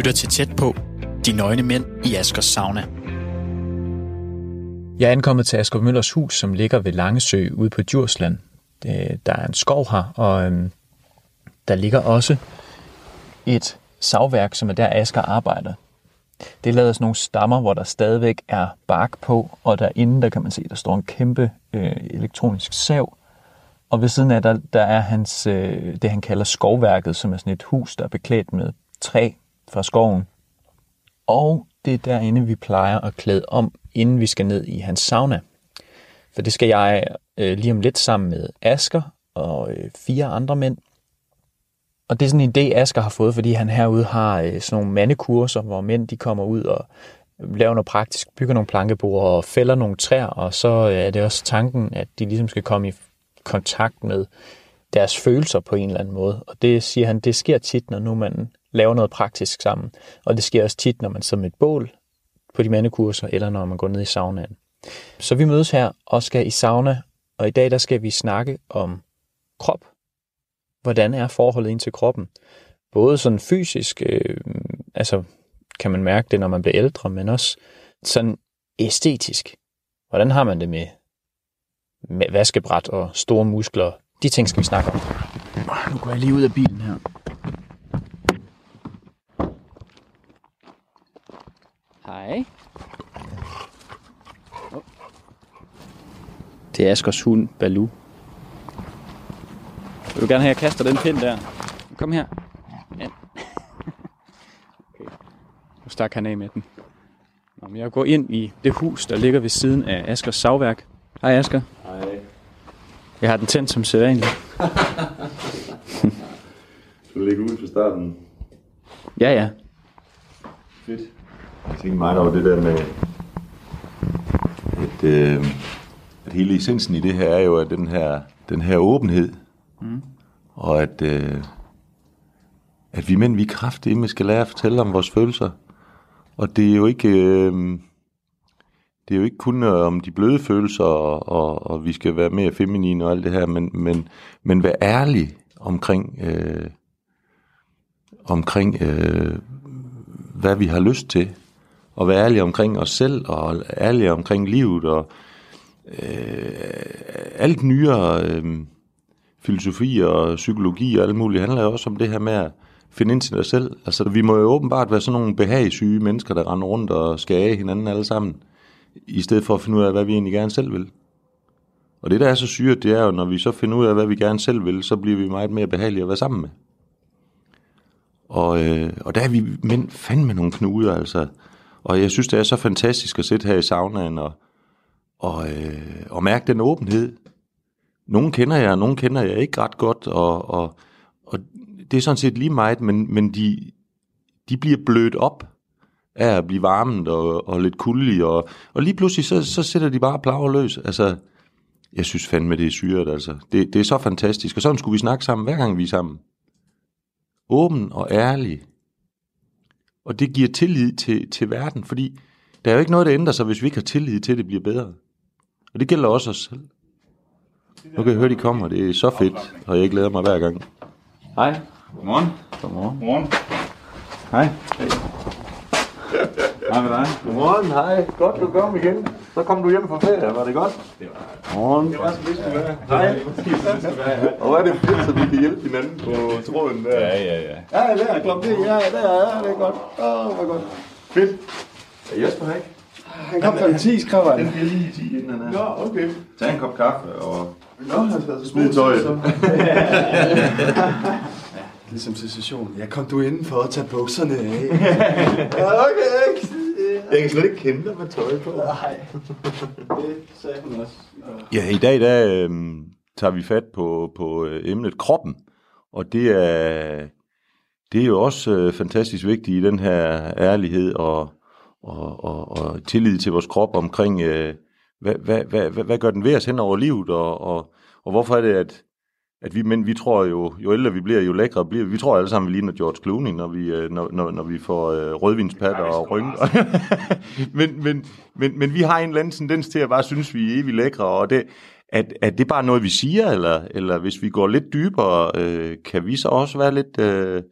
lytter til tæt på De Nøgne Mænd i Askers Sauna. Jeg er ankommet til Asger Møllers hus, som ligger ved Langesø ude på Djursland. Øh, der er en skov her, og øhm, der ligger også et savværk, som er der Asger arbejder. Det er lavet sådan nogle stammer, hvor der stadigvæk er bark på, og derinde der kan man se, der står en kæmpe øh, elektronisk sav. Og ved siden af der, der er hans, øh, det, han kalder skovværket, som er sådan et hus, der er beklædt med træ fra skoven. Og det er derinde, vi plejer at klæde om, inden vi skal ned i hans sauna. For det skal jeg øh, lige om lidt sammen med Asker og øh, fire andre mænd. Og det er sådan en idé, Asker har fået, fordi han herude har øh, sådan nogle mandekurser, hvor mænd de kommer ud og laver noget praktisk, bygger nogle plankebord og fælder nogle træer, og så øh, er det også tanken, at de ligesom skal komme i kontakt med deres følelser på en eller anden måde. Og det siger han, det sker tit, når nu man laver noget praktisk sammen. Og det sker også tit, når man sidder med et bål på de mandekurser, eller når man går ned i saunaen. Så vi mødes her og skal i sauna, og i dag der skal vi snakke om krop. Hvordan er forholdet ind til kroppen? Både sådan fysisk, øh, altså kan man mærke det, når man bliver ældre, men også sådan æstetisk. Hvordan har man det med, med vaskebræt og store muskler? De ting skal vi snakke om. Nu går jeg lige ud af bilen her. Hej. Det er Askers hund, Balu. Jeg vil gerne have, at jeg kaster den pind der. Kom her. Ja. Okay. Nu stak han af med den. Nå, men jeg går ind i det hus, der ligger ved siden af Askers savværk. Hej Asker. Hej. Jeg har den tændt som sædvanligt. Du ligger ud fra starten. Ja, ja. Fedt. Jeg tænkte meget over det der med, at, øh, at hele essensen i det her er jo, at den her, den her åbenhed, mm. og at, øh, at vi mænd, vi er kraftige, skal lære at fortælle om vores følelser. Og det er jo ikke, øh, det er jo ikke kun øh, om de bløde følelser, og, og, og vi skal være mere feminine og alt det her, men, men, men være ærlig omkring, øh, omkring øh, hvad vi har lyst til, og være ærlige omkring os selv, og ærlige omkring livet, og øh, alt nyere øh, filosofi og psykologi og alt muligt handler jo også om det her med at finde ind til dig selv. Altså, vi må jo åbenbart være sådan nogle behagssyge mennesker, der render rundt og skal af hinanden alle sammen, i stedet for at finde ud af, hvad vi egentlig gerne selv vil. Og det, der er så syret, det er jo, når vi så finder ud af, hvad vi gerne selv vil, så bliver vi meget mere behagelige at være sammen med. Og, øh, og der er vi mænd fandme nogle knuder, altså. Og jeg synes, det er så fantastisk at sidde her i saunaen og, og, øh, og mærke den åbenhed. Nogle kender jeg, og nogle kender jeg ikke ret godt, og, og, og det er sådan set lige meget, men, men de, de bliver blødt op af at blive varmet og, og lidt kulde, og, og lige pludselig så, så sætter de bare plager løs. Altså, jeg synes fandme, det er syret, altså. Det, det er så fantastisk, og sådan skulle vi snakke sammen, hver gang vi er sammen. Åben og ærlig. Og det giver tillid til, til verden, fordi der er jo ikke noget, der ændrer sig, hvis vi ikke har tillid til, at det bliver bedre. Og det gælder også os selv. Nu kan jeg høre, de kommer. Det er så fedt, og jeg glæder mig hver gang. Hej. Godmorgen. Godmorgen. Godmorgen. Hej. Hej med dig. Godmorgen, hej. Godt, du kom igen. Så kom du hjem fra ferie, var det godt? Godmorgen. Det var så vist, du var. Hej. Og hvor er det fedt, så vi kan hjælpe hinanden på tråden der. Ja, ja, ja. Ja, der er klokken 10. Ja, der er ja, det er godt. Åh, oh, hvor godt. Fedt. Er Jesper her ikke? Han kom kl. 10, skrev han. Den bliver lige 10 inden han er. Nå, okay. Tag en kop kaffe og Nå, han har været så smid tøjet. Ligesom til sessionen. Ja, kom du inden for at tage bukserne af. Ja, okay. Jeg kan slet ikke kende dig med tøj på. Nej, det sagde hun også. Ja, i dag der, øh, tager vi fat på, på øh, emnet kroppen. Og det er, det er jo også øh, fantastisk vigtigt i den her ærlighed og, og, og, og tillid til vores krop omkring, øh, hvad, hvad, hvad, hvad, hvad gør den ved os hen over livet, og, og, og hvorfor er det, at, at vi mænd, vi tror jo, jo ældre vi bliver, jo lækre bliver vi. Vi tror alle sammen, vi ligner George Clooney, når vi, øh, når, når, når vi får øh, rødvinspatter og rynker. men, men, men, men vi har en eller anden tendens til at bare synes, vi er evigt lækre, og det, at, at det bare noget, vi siger, eller, eller hvis vi går lidt dybere, øh, kan vi så også være lidt, øh,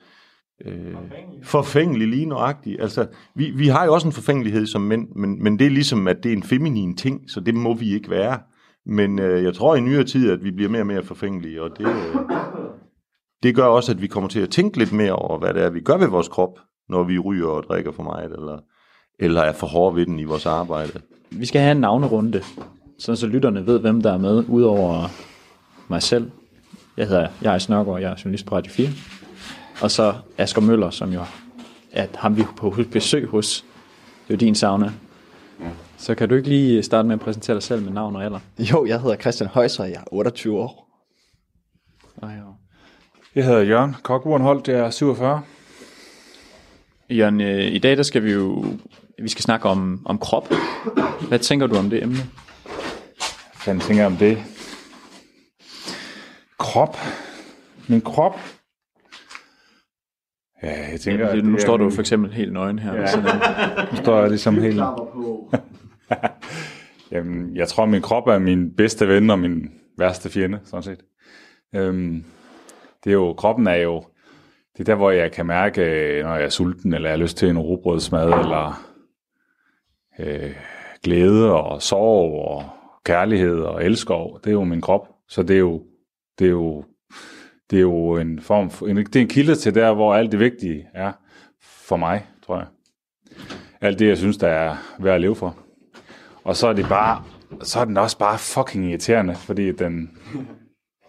øh, forfængelig lige nøjagtigt. Altså, vi, vi har jo også en forfængelighed som mænd, men, men det er ligesom, at det er en feminin ting, så det må vi ikke være. Men øh, jeg tror i nyere tid, at vi bliver mere og mere forfængelige, og det, øh, det gør også, at vi kommer til at tænke lidt mere over, hvad det er, vi gør ved vores krop, når vi ryger og drikker for meget, eller, eller er for hårde ved den i vores arbejde. Vi skal have en navnerunde, sådan så lytterne ved, hvem der er med, udover mig selv. Jeg hedder jeg er og jeg er journalist på Radio 4. Og så Asger Møller, som jo er ham, vi på besøg hos. Det er jo din sauna. Så kan du ikke lige starte med at præsentere dig selv med navn og alder? Jo, jeg hedder Christian Højser, jeg er 28 år. Ej, jo. Jeg hedder Jørgen Kokurenholdt, jeg er 47. Jørgen, øh, i dag der skal vi jo vi skal snakke om, om krop. Hvad tænker du om det emne? Hvad tænker jeg om det? Krop. Min krop. Ja, jeg tænker, Ja, det, nu det er står du min- for eksempel helt nøgen her. Ja. Nu står jeg ligesom helt... Jamen, jeg tror, min krop er min bedste ven og min værste fjende, sådan set. Øhm, det er jo, kroppen er jo, det er der, hvor jeg kan mærke, når jeg er sulten, eller jeg har lyst til en rugbrødsmad, eller øh, glæde og sorg og kærlighed og elskov. Det er jo min krop. Så det er jo, det er jo, det er jo en form for, en, det er en kilde til der, hvor alt det vigtige er for mig, tror jeg. Alt det, jeg synes, der er værd at leve for. Og så er det bare, så er den også bare fucking irriterende, fordi den,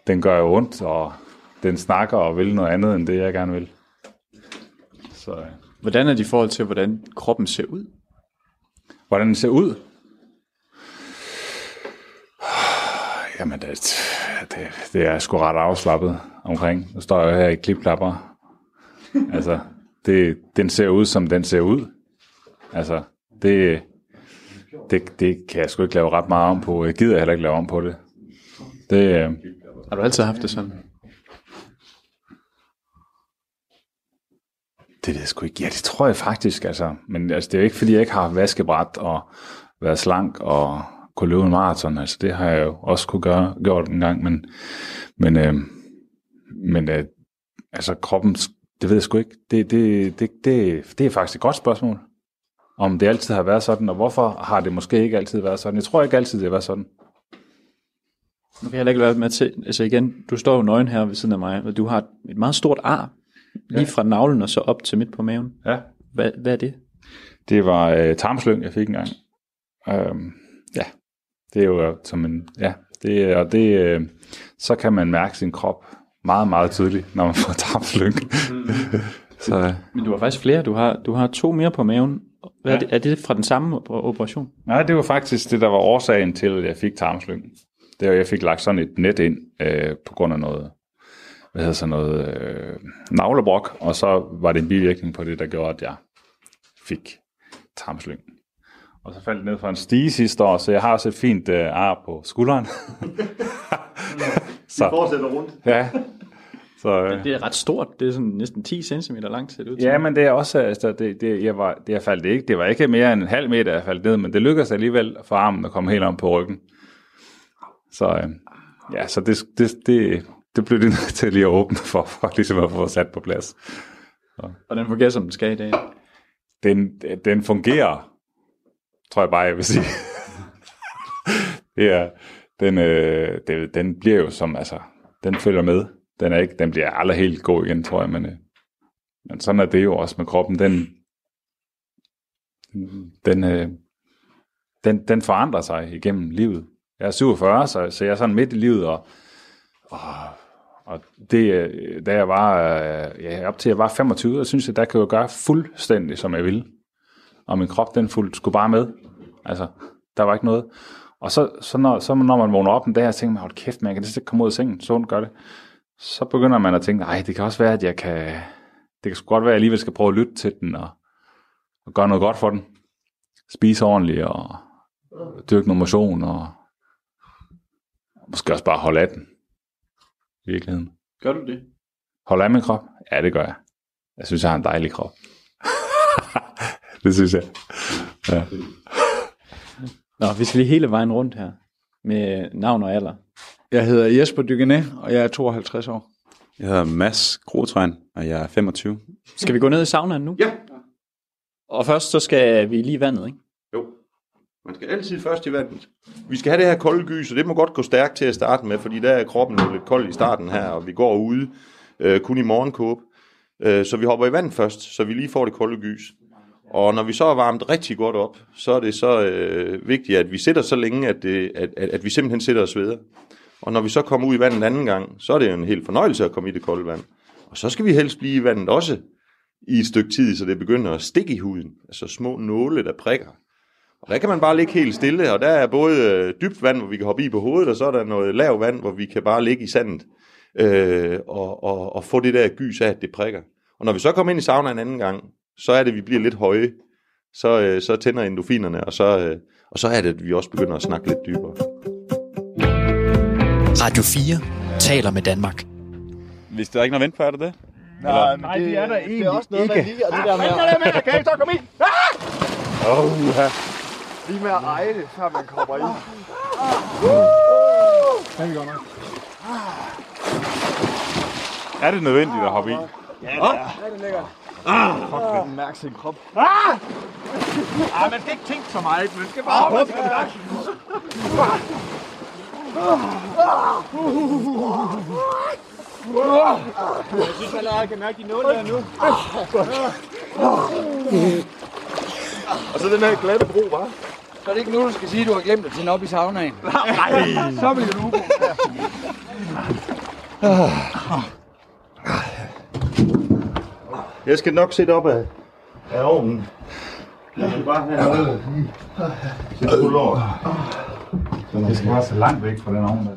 den gør jo ondt, og den snakker og vil noget andet, end det, jeg gerne vil. Så øh, Hvordan er det i forhold til, hvordan kroppen ser ud? hvordan den ser ud? Jamen, det, det, det er sgu ret afslappet omkring. Nu står jeg her i klipklapper. Altså, det, den ser ud, som den ser ud. Altså, det, det, det kan jeg sgu ikke lave ret meget om på. Jeg gider heller ikke lave om på det. Det, øh, Har du altid haft det sådan? Det ved jeg sgu ikke. Ja, det tror jeg faktisk, altså. Men altså, det er jo ikke, fordi jeg ikke har vaskebræt og været slank og kunne løbe en maraton. Altså, det har jeg jo også kunne gøre, gjort en gang. Men, men, øh, men øh, altså, kroppen, det ved jeg sgu ikke. Det, det, det, det, det er faktisk et godt spørgsmål. Om det altid har været sådan, og hvorfor har det måske ikke altid været sådan. Jeg tror ikke altid, det har været sådan. Nu kan jeg ikke være med til, altså igen, du står jo nøgen her ved siden af mig, og du har et meget stort ar, lige fra navlen og så op til midt på maven. Ja. Hvad, hvad er det? Det var øh, tarmslyng, jeg fik engang. Øhm, ja, det er jo som en, ja, det, er- og det, øh, så kan man mærke sin krop meget, meget tydeligt, når man får tarmslyng. så øh, Men du har faktisk flere, du har, du har to mere på maven. Hvad er, Ja. det, er det fra den samme op- operation? nej, det var faktisk det, der var årsagen til, at jeg fik tarmslyng. Det var, at jeg fik lagt sådan et net ind øh, på grund af noget, hvad hedder sådan noget, øh, navlebrok, og så var det en bivirkning på det, der gjorde, at jeg fik tarmslyng. Og så faldt det ned fra en stige sidste år, så jeg har også et fint øh, ar på skulderen. så, Fortsætter rundt. ja. Så, øh, Det er ret stort, det er sådan næsten 10 cm langt ser det ud til. ja, men det er også, altså, det, det, jeg var, det, jeg faldt ikke, det var ikke mere end en halv meter, jeg faldt ned, men det lykkedes alligevel for armen at komme helt om på ryggen. Så, øh, ja, så det, det, det, det blev det nødt til lige at åbne for, for ligesom at få sat på plads. Og den fungerer som den skal i dag. den, den fungerer, tror jeg bare, jeg vil sige. det er, den, øh, det, den bliver jo som, altså, den følger med. Den, er ikke, den bliver aldrig helt god igen, tror jeg, men, øh, men sådan er det jo også med kroppen. Den, den, øh, den, den forandrer sig igennem livet. Jeg er 47, så, så jeg er sådan midt i livet, og, og, og det, øh, da jeg var, øh, ja, op til jeg var 25, der synes jeg, der kan jeg gøre fuldstændig, som jeg ville. Og min krop, den fuldt, skulle bare med. Altså, der var ikke noget. Og så, så, når, så når man vågner op en dag, og tænker hold kæft, man kan det ikke komme ud af sengen, så gør det. Så begynder man at tænke, nej, det kan også være, at jeg kan, det kan sgu godt være, at jeg alligevel skal prøve at lytte til den, og, og gøre noget godt for den. Spise ordentligt, og dyrke noget motion, og måske også bare holde af den. I virkeligheden. Gør du det? Holde af min krop? Ja, det gør jeg. Jeg synes, jeg har en dejlig krop. Det synes jeg. Ja. Nå, vi skal lige hele vejen rundt her med navn og alder. Jeg hedder Jesper Dygené, og jeg er 52 år. Jeg hedder Mads Grotrein, og jeg er 25. Skal vi gå ned i saunaen nu? Ja. Og først så skal vi lige i vandet, ikke? Jo. Man skal altid først i vandet. Vi skal have det her kolde gys, og det må godt gå stærkt til at starte med, fordi der er kroppen jo lidt kold i starten her, og vi går ude øh, kun i morgenkåb. Øh, så vi hopper i vand først, så vi lige får det kolde gys. Og når vi så er varmt rigtig godt op, så er det så øh, vigtigt, at vi sætter så længe, at, det, at, at, at vi simpelthen sætter os sveder. Og når vi så kommer ud i vandet en anden gang, så er det jo en helt fornøjelse at komme i det kolde vand. Og så skal vi helst blive i vandet også i et stykke tid, så det begynder at stikke i huden. Altså små nåle, der prikker. Og der kan man bare ligge helt stille, og der er både øh, dybt vand, hvor vi kan hoppe i på hovedet, og så er der noget lav vand, hvor vi kan bare ligge i sandet øh, og, og, og få det der gys af, at det prikker. Og når vi så kommer ind i sauna en anden gang, så er det, at vi bliver lidt høje. Så, øh, så tænder endorfinerne, og så, øh, og så er det, at vi også begynder at snakke lidt dybere. Radio 4 taler med Danmark. Hvis der er ikke noget vent på, er det det? Nej, nej, det, er der egentlig Det er også noget, man lige, og det der med... med, kan I så komme ind? Oh, ja. Lige med at eje det, før man kommer i. Er det nødvendigt at hoppe i? Fuck, den mærker sin krop. Ah, man skal ikke tænke så meget. Man skal bare hoppe. Jeg synes allerede, jeg kan mærke de nåle der nu. Og så den her glatte bro, hva'? Så er det ikke nu, du skal sige, at du har glemt at tænde op i saunaen. Nej, Så bliver du ubro. Jeg skal nok sætte op af, af ovnen. Jeg skal bare have noget til skulderen. Det skal være så langt væk fra den ovn.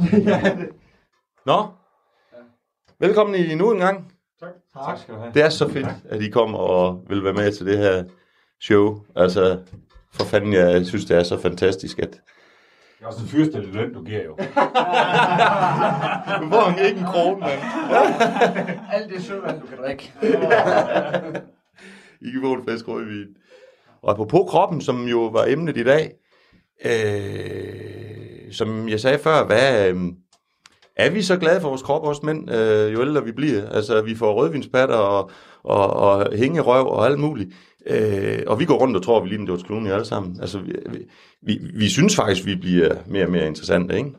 Nå, velkommen i nu en gang. Tak skal du have. Det er så fedt, at I kommer og vil være med til det her show. Altså, for fanden, jeg synes, det er så fantastisk, at Det er også en fyrstillet løn, du giver jo. du får ikke en krone, mand. Alt det søvand, du kan drikke. I kan få en frisk rødvin. Og apropos kroppen, som jo var emnet i dag, øh, som jeg sagde før, hvad, øh, er vi så glade for vores krop, os mænd, øh, jo ældre vi bliver? Altså, vi får rødvinspatter og, og, og hængerøv og alt muligt. Øh, og vi går rundt og tror, at vi ligner George Clooney alle sammen. Altså, vi, vi, vi synes faktisk, vi bliver mere og mere interessante, ikke?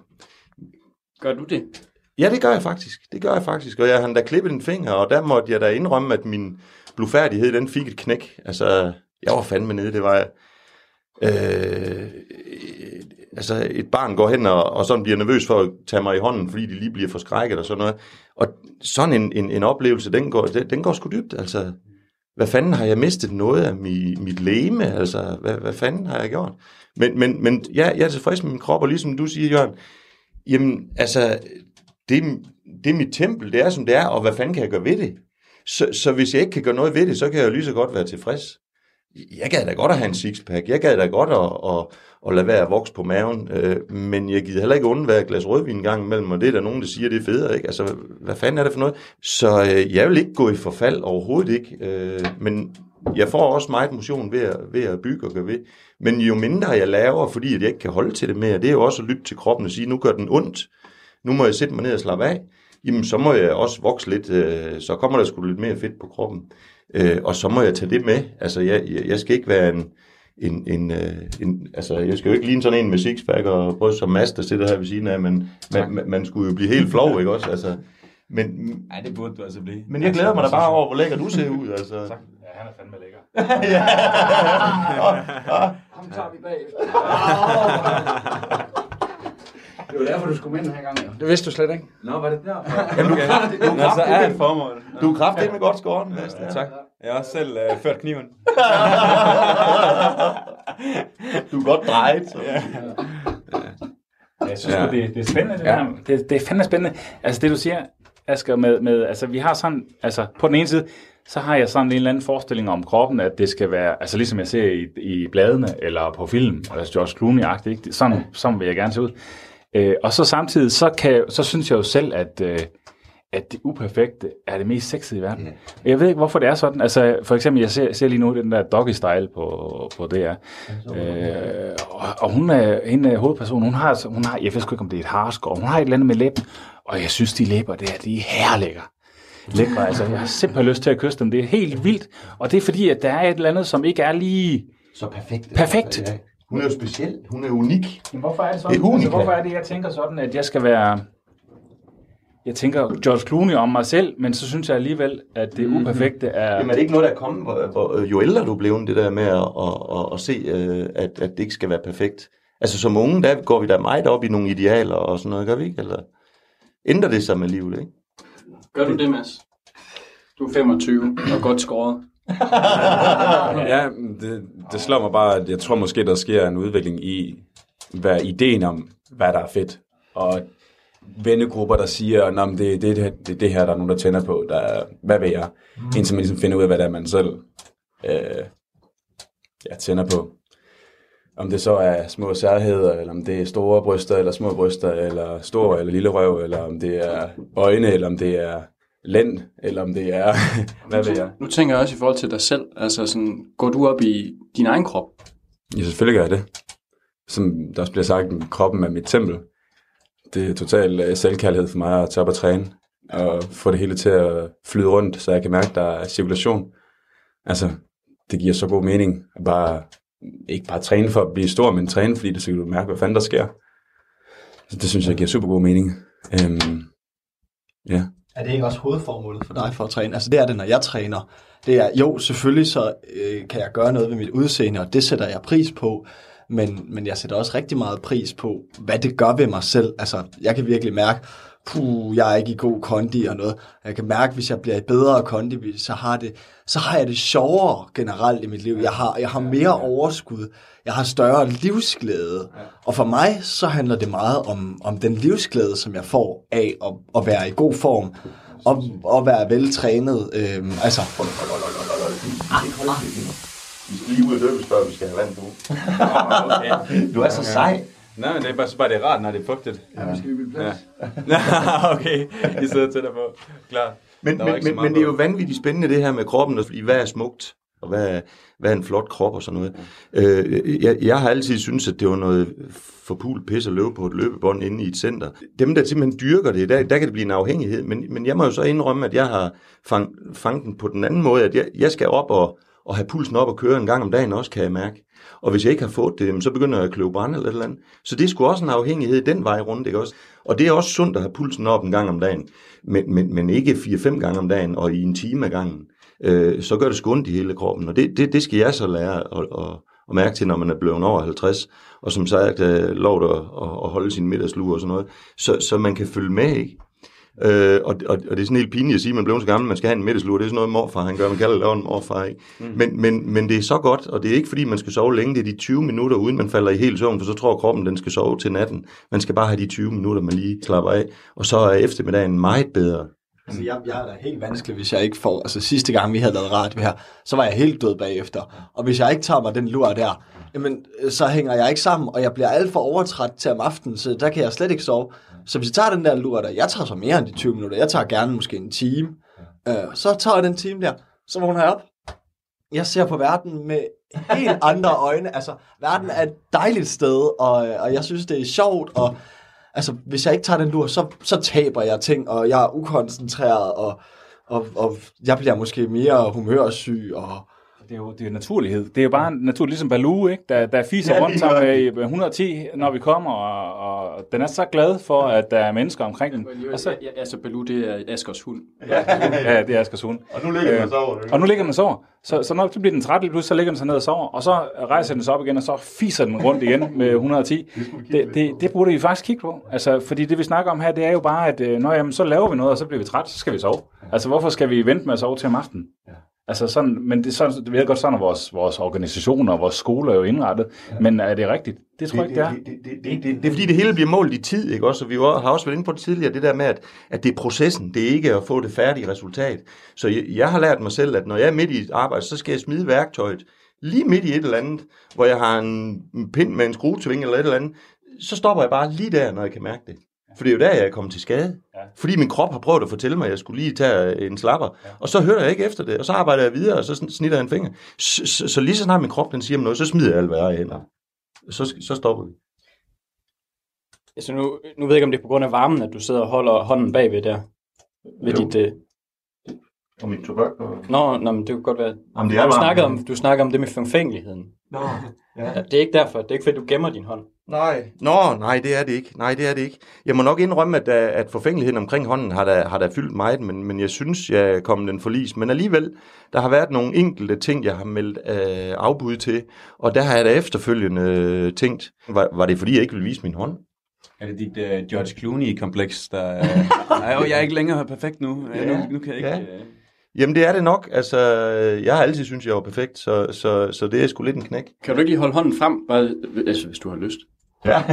Gør du det? Ja, det gør jeg faktisk. Det gør jeg faktisk. Og jeg har da klippet en finger, og der måtte jeg da indrømme, at min blufærdighed, den fik et knæk. Altså, jeg var fandme nede, det var jeg. Øh, altså, et barn går hen og, og sådan bliver nervøs for at tage mig i hånden, fordi de lige bliver forskrækket og sådan noget. Og sådan en, en, en oplevelse, den går, den, den går sgu dybt. Altså, hvad fanden har jeg mistet noget af mi, mit leme? Altså, hvad, hvad fanden har jeg gjort? Men, men, men ja, jeg er tilfreds med min krop, og ligesom du siger, Jørgen, jamen, altså, det, det er mit tempel, det er som det er, og hvad fanden kan jeg gøre ved det? Så, så hvis jeg ikke kan gøre noget ved det, så kan jeg jo lige så godt være tilfreds. Jeg gad da godt at have en sixpack, jeg gad da godt at, at, at lade være at vokse på maven, øh, men jeg gider heller ikke undvære et glas rødvin en gang imellem, og det er der nogen, der siger, det er federe, ikke? Altså, hvad fanden er det for noget? Så øh, jeg vil ikke gå i forfald overhovedet ikke, øh, men jeg får også meget motion ved at, ved at bygge og gøre ved. Men jo mindre jeg laver, fordi at jeg ikke kan holde til det mere, det er jo også at lytte til kroppen og sige, nu gør den ondt, nu må jeg sætte mig ned og slappe af, jamen så må jeg også vokse lidt, øh, så kommer der sgu lidt mere fedt på kroppen. Øh, og så må jeg tage det med. Altså, jeg, jeg, jeg skal ikke være en, en, en, øh, en, altså, jeg skal jo ikke ligne sådan en med sixpack og bryst som Mads, der sidder her ved siden af, men man, man, man skulle jo blive helt flov, ikke også? Altså, men, Nej, det burde du altså blive. men jeg glæder mig da bare over, hvor lækker du ser ud, altså. Ja, han er fandme lækker. Ham tager vi bagefter. Det var derfor, du skulle med den her gang. jo. Det vidste du slet ikke. Nå, var det derfor? Jamen, du, okay. Nå, så er et formål. Du er kraftig med godt skåret, Mads. Ja, tak. Jeg har også selv øh, ført kniven. Du er godt drejet. Så. Jeg synes Ja. ja. det, det er spændende, det Ja. ja. der. Det, det er fandme spændende. Altså det, du siger, Asger, med, med, altså vi har sådan, altså på den ene side, så har jeg sådan en eller anden forestilling om kroppen, at det skal være, altså ligesom jeg ser i, i bladene, eller på film, altså George Clooney-agtigt, Sådan, sådan vil jeg gerne se ud. Øh, og så samtidig, så, kan, så synes jeg jo selv, at, øh, at det uperfekte er det mest sexede i verden. Yeah. Jeg ved ikke, hvorfor det er sådan. Altså, for eksempel, jeg ser, ser lige nu den der doggy style på, på DR. Øh, og, og hun er, hende er hovedpersonen, hun har, hun har, jeg ved sgu ikke, om det er et harskår, hun har et eller andet med læben, og jeg synes, de læber der, de er herlækker. lækre. Altså, jeg har simpelthen lyst til at kysse dem. Det er helt vildt. Og det er fordi, at der er et eller andet, som ikke er lige... Så perfekt. Perfekt. Ja. Hun er jo speciel. Hun er unik. Men hvorfor er det Det sådan? er unika. altså, hvorfor er det, jeg tænker sådan, at jeg skal være... Jeg tænker George Clooney om mig selv, men så synes jeg alligevel, at det uperfekte er... Jamen er det ikke noget, der er kommet, hvor, hvor, jo ældre du er blevet, det der med at, at, at, at se, øh, at, at det ikke skal være perfekt? Altså som unge, der går vi da meget op i nogle idealer og sådan noget, gør vi ikke? Eller ændrer det sig med livet, ikke? Gør du det, Mads? Du er 25 og godt skåret. Ja, det, det slår mig bare, at jeg tror måske, der sker en udvikling i, hvad ideen om, hvad der er fedt. Og vennegrupper, der siger, at det, det, det, det, det her, der er nogen, der tænder på. Der, er- hvad vil jeg? Indtil man ligesom finder ud af, hvad det er, man selv øh, ja, tænder på. Om det så er små særheder, eller om det er store bryster, eller små bryster, eller store eller lille røv, eller om det er øjne, eller om det er lænd, eller om det er, hvad ved jeg. Nu tænker jeg også i forhold til dig selv. Altså sådan, går du op i din egen krop? Ja, selvfølgelig gør jeg det. Som der også bliver sagt, kroppen er mit tempel. Det er total øh, selvkærlighed for mig at tage op og træne. Og få det hele til at flyde rundt, så jeg kan mærke, at der er cirkulation. Altså, det giver så god mening at bare, ikke bare træne for at blive stor, men træne, fordi det så kan du mærke, hvad fanden der sker. Så det synes jeg giver super god mening. Øhm, ja. Er det ikke også hovedformålet for dig for at træne? Altså det er det, når jeg træner. Det er, jo, selvfølgelig så øh, kan jeg gøre noget ved mit udseende, og det sætter jeg pris på. Men, men jeg sætter også rigtig meget pris på, hvad det gør ved mig selv. Altså, jeg kan virkelig mærke, puh, jeg er ikke i god kondi og noget. Jeg kan mærke, hvis jeg bliver i bedre kondi, så har, det, så har jeg det sjovere generelt i mit liv. Jeg har, jeg har mere overskud. Jeg har større livsglæde. Og for mig, så handler det meget om, om den livsglæde, som jeg får af at, at være i god form. Og, og være veltrænet. Øhm, altså, Vi skal lige ud og døbes, før vi skal have vand på. Du er så sej. Nej, men det er bare, så bare det er rart, når det er fugtigt. Ja, vi skal vi plads. Ja. okay, I sidder tættere på. Klar. Men, men, men, men det er jo vanvittigt spændende det her med kroppen, og fordi hvad er smukt, og hvad er, hvad er en flot krop og sådan noget. Øh, jeg, jeg har altid syntes, at det var noget forpult pis at løbe på et løbebånd inde i et center. Dem, der simpelthen dyrker det, der, der kan det blive en afhængighed, men, men jeg må jo så indrømme, at jeg har fang, fanget den på den anden måde, at jeg, jeg skal op og, og have pulsen op og køre en gang om dagen også, kan jeg mærke. Og hvis jeg ikke har fået det, så begynder jeg at kløve brand eller et eller andet. Så det er sgu også en afhængighed den vej rundt, ikke også? Og det er også sundt at have pulsen op en gang om dagen, men, men, men ikke 4-5 gange om dagen og i en time ad gangen. Øh, så gør det sgu ondt i hele kroppen, og det, det, det skal jeg så lære at, at, at mærke til, når man er blevet over 50, og som sagt øh, lov at, at holde sin middagslur og sådan noget, så, så man kan følge med, ikke? Øh, og, og, og det er sådan helt pinligt at sige, at man blev så gammel, man skal have en middagslur. Det er sådan noget, morfar han gør. Man kalder det en morfar, ikke? Mm. Men, men, men det er så godt, og det er ikke fordi, man skal sove længe. Det er de 20 minutter, uden man falder i helt søvn, for så tror kroppen, den skal sove til natten. Man skal bare have de 20 minutter, man lige slapper af. Og så er eftermiddagen meget bedre. Altså, jeg, jeg er da helt vanskelig, hvis jeg ikke får... Altså, sidste gang, vi havde lavet radio her, så var jeg helt død bagefter. Og hvis jeg ikke tager mig den lur der, jamen, så hænger jeg ikke sammen, og jeg bliver alt for overtræt til om aftenen, så der kan jeg slet ikke sove. Så hvis jeg tager den der lur der, jeg tager så mere end de 20 minutter, jeg tager gerne måske en time, øh, så tager jeg den time der, så vågner jeg op. Jeg ser på verden med helt andre øjne. Altså, verden er et dejligt sted, og, og jeg synes, det er sjovt, og altså, hvis jeg ikke tager den lur, så, så taber jeg ting, og jeg er ukoncentreret, og, og, og jeg bliver måske mere humørsyg, og Det er jo det er naturlighed. Det er jo bare naturligt, ligesom Baloo, ikke? Der, der fiser Ja, rundt sammen med 110, når vi kommer, og, og den er så glad for, at der er mennesker omkring den. Og så, Ja, altså, Baloo, det er Askers hund. ja, det er Asgers hund. Og nu ligger man Øh, så over Og nu ligger den og sover. Så, så når så bliver den træt lige pludselig, så ligger den sig ned og sover. Og så rejser den sig op igen, og så fiser den rundt igen med 110. Det, det, det burde vi faktisk kigge på. Altså, fordi det vi snakker om her, det er jo bare, at øh, når, jamen, så laver vi noget, og så bliver vi træt, så skal vi sove. Altså, hvorfor skal vi vente med at sove til om aftenen? Altså sådan, men det er sådan, det ved godt, sådan er vores, vores organisationer og vores skoler er jo indrettet. Men er det rigtigt? Det tror jeg ikke, det er. det, det, det, det, det, det er fordi, det hele bliver målt i tid, ikke også? Og vi har også været inde på det tidligere, det der med, at, at det er processen, det er ikke at få det færdige resultat. Så jeg, jeg har lært mig selv, at når jeg er midt i et arbejde, så skal jeg smide værktøjet lige midt i et eller andet, hvor jeg har en en pind med en skruetving eller et eller andet, så stopper jeg bare lige der, når jeg kan mærke det. For det er jo der, jeg er kommet til skade. Ja. Fordi min krop har prøvet at fortælle mig, at jeg skulle lige tage en slapper. Ja. Og så hører jeg ikke efter det, og så arbejder jeg videre, og så snitter jeg en finger. Så, så, så lige så snart min krop den siger mig noget, så smider jeg alt, hvad jeg har hænder. Så, så stopper vi. Altså, nu, nu ved jeg ikke, om det er på grund af varmen, at du sidder og holder hånden bagved der. Ved Jo. dit, øh, Og min tobak og... Nå, nå, men det kunne godt være... Jamen, det er du, snakkede om, du snakker om det med forfængeligheden. Nå, Ja. Det er ikke derfor. Det er ikke, fordi du gemmer din hånd. Nej. Nå, nej, det er det ikke. Nej, det er det ikke. Jeg må nok indrømme, at, øh, at forfængeligheden omkring hånden har da, har da fyldt meget, men, men jeg synes, jeg er kommet den forlis. Men alligevel, der har været nogle enkelte ting, jeg har meldt øh, afbud til, og der har jeg da efterfølgende øh, tænkt, var, var det fordi, jeg ikke ville vise min hånd? Er det dit uh, George Clooney-kompleks, der... Uh, nej, jeg er ikke længere perfekt nu. Ja, nu, nu kan jeg ikke... Ja. Uh, Jamen, det er det nok. Altså, jeg har altid syntes, jeg var perfekt, så, så, så det er sgu lidt en knæk. Kan du ikke lige holde hånden frem, bare, altså, hvis du har lyst? Ja.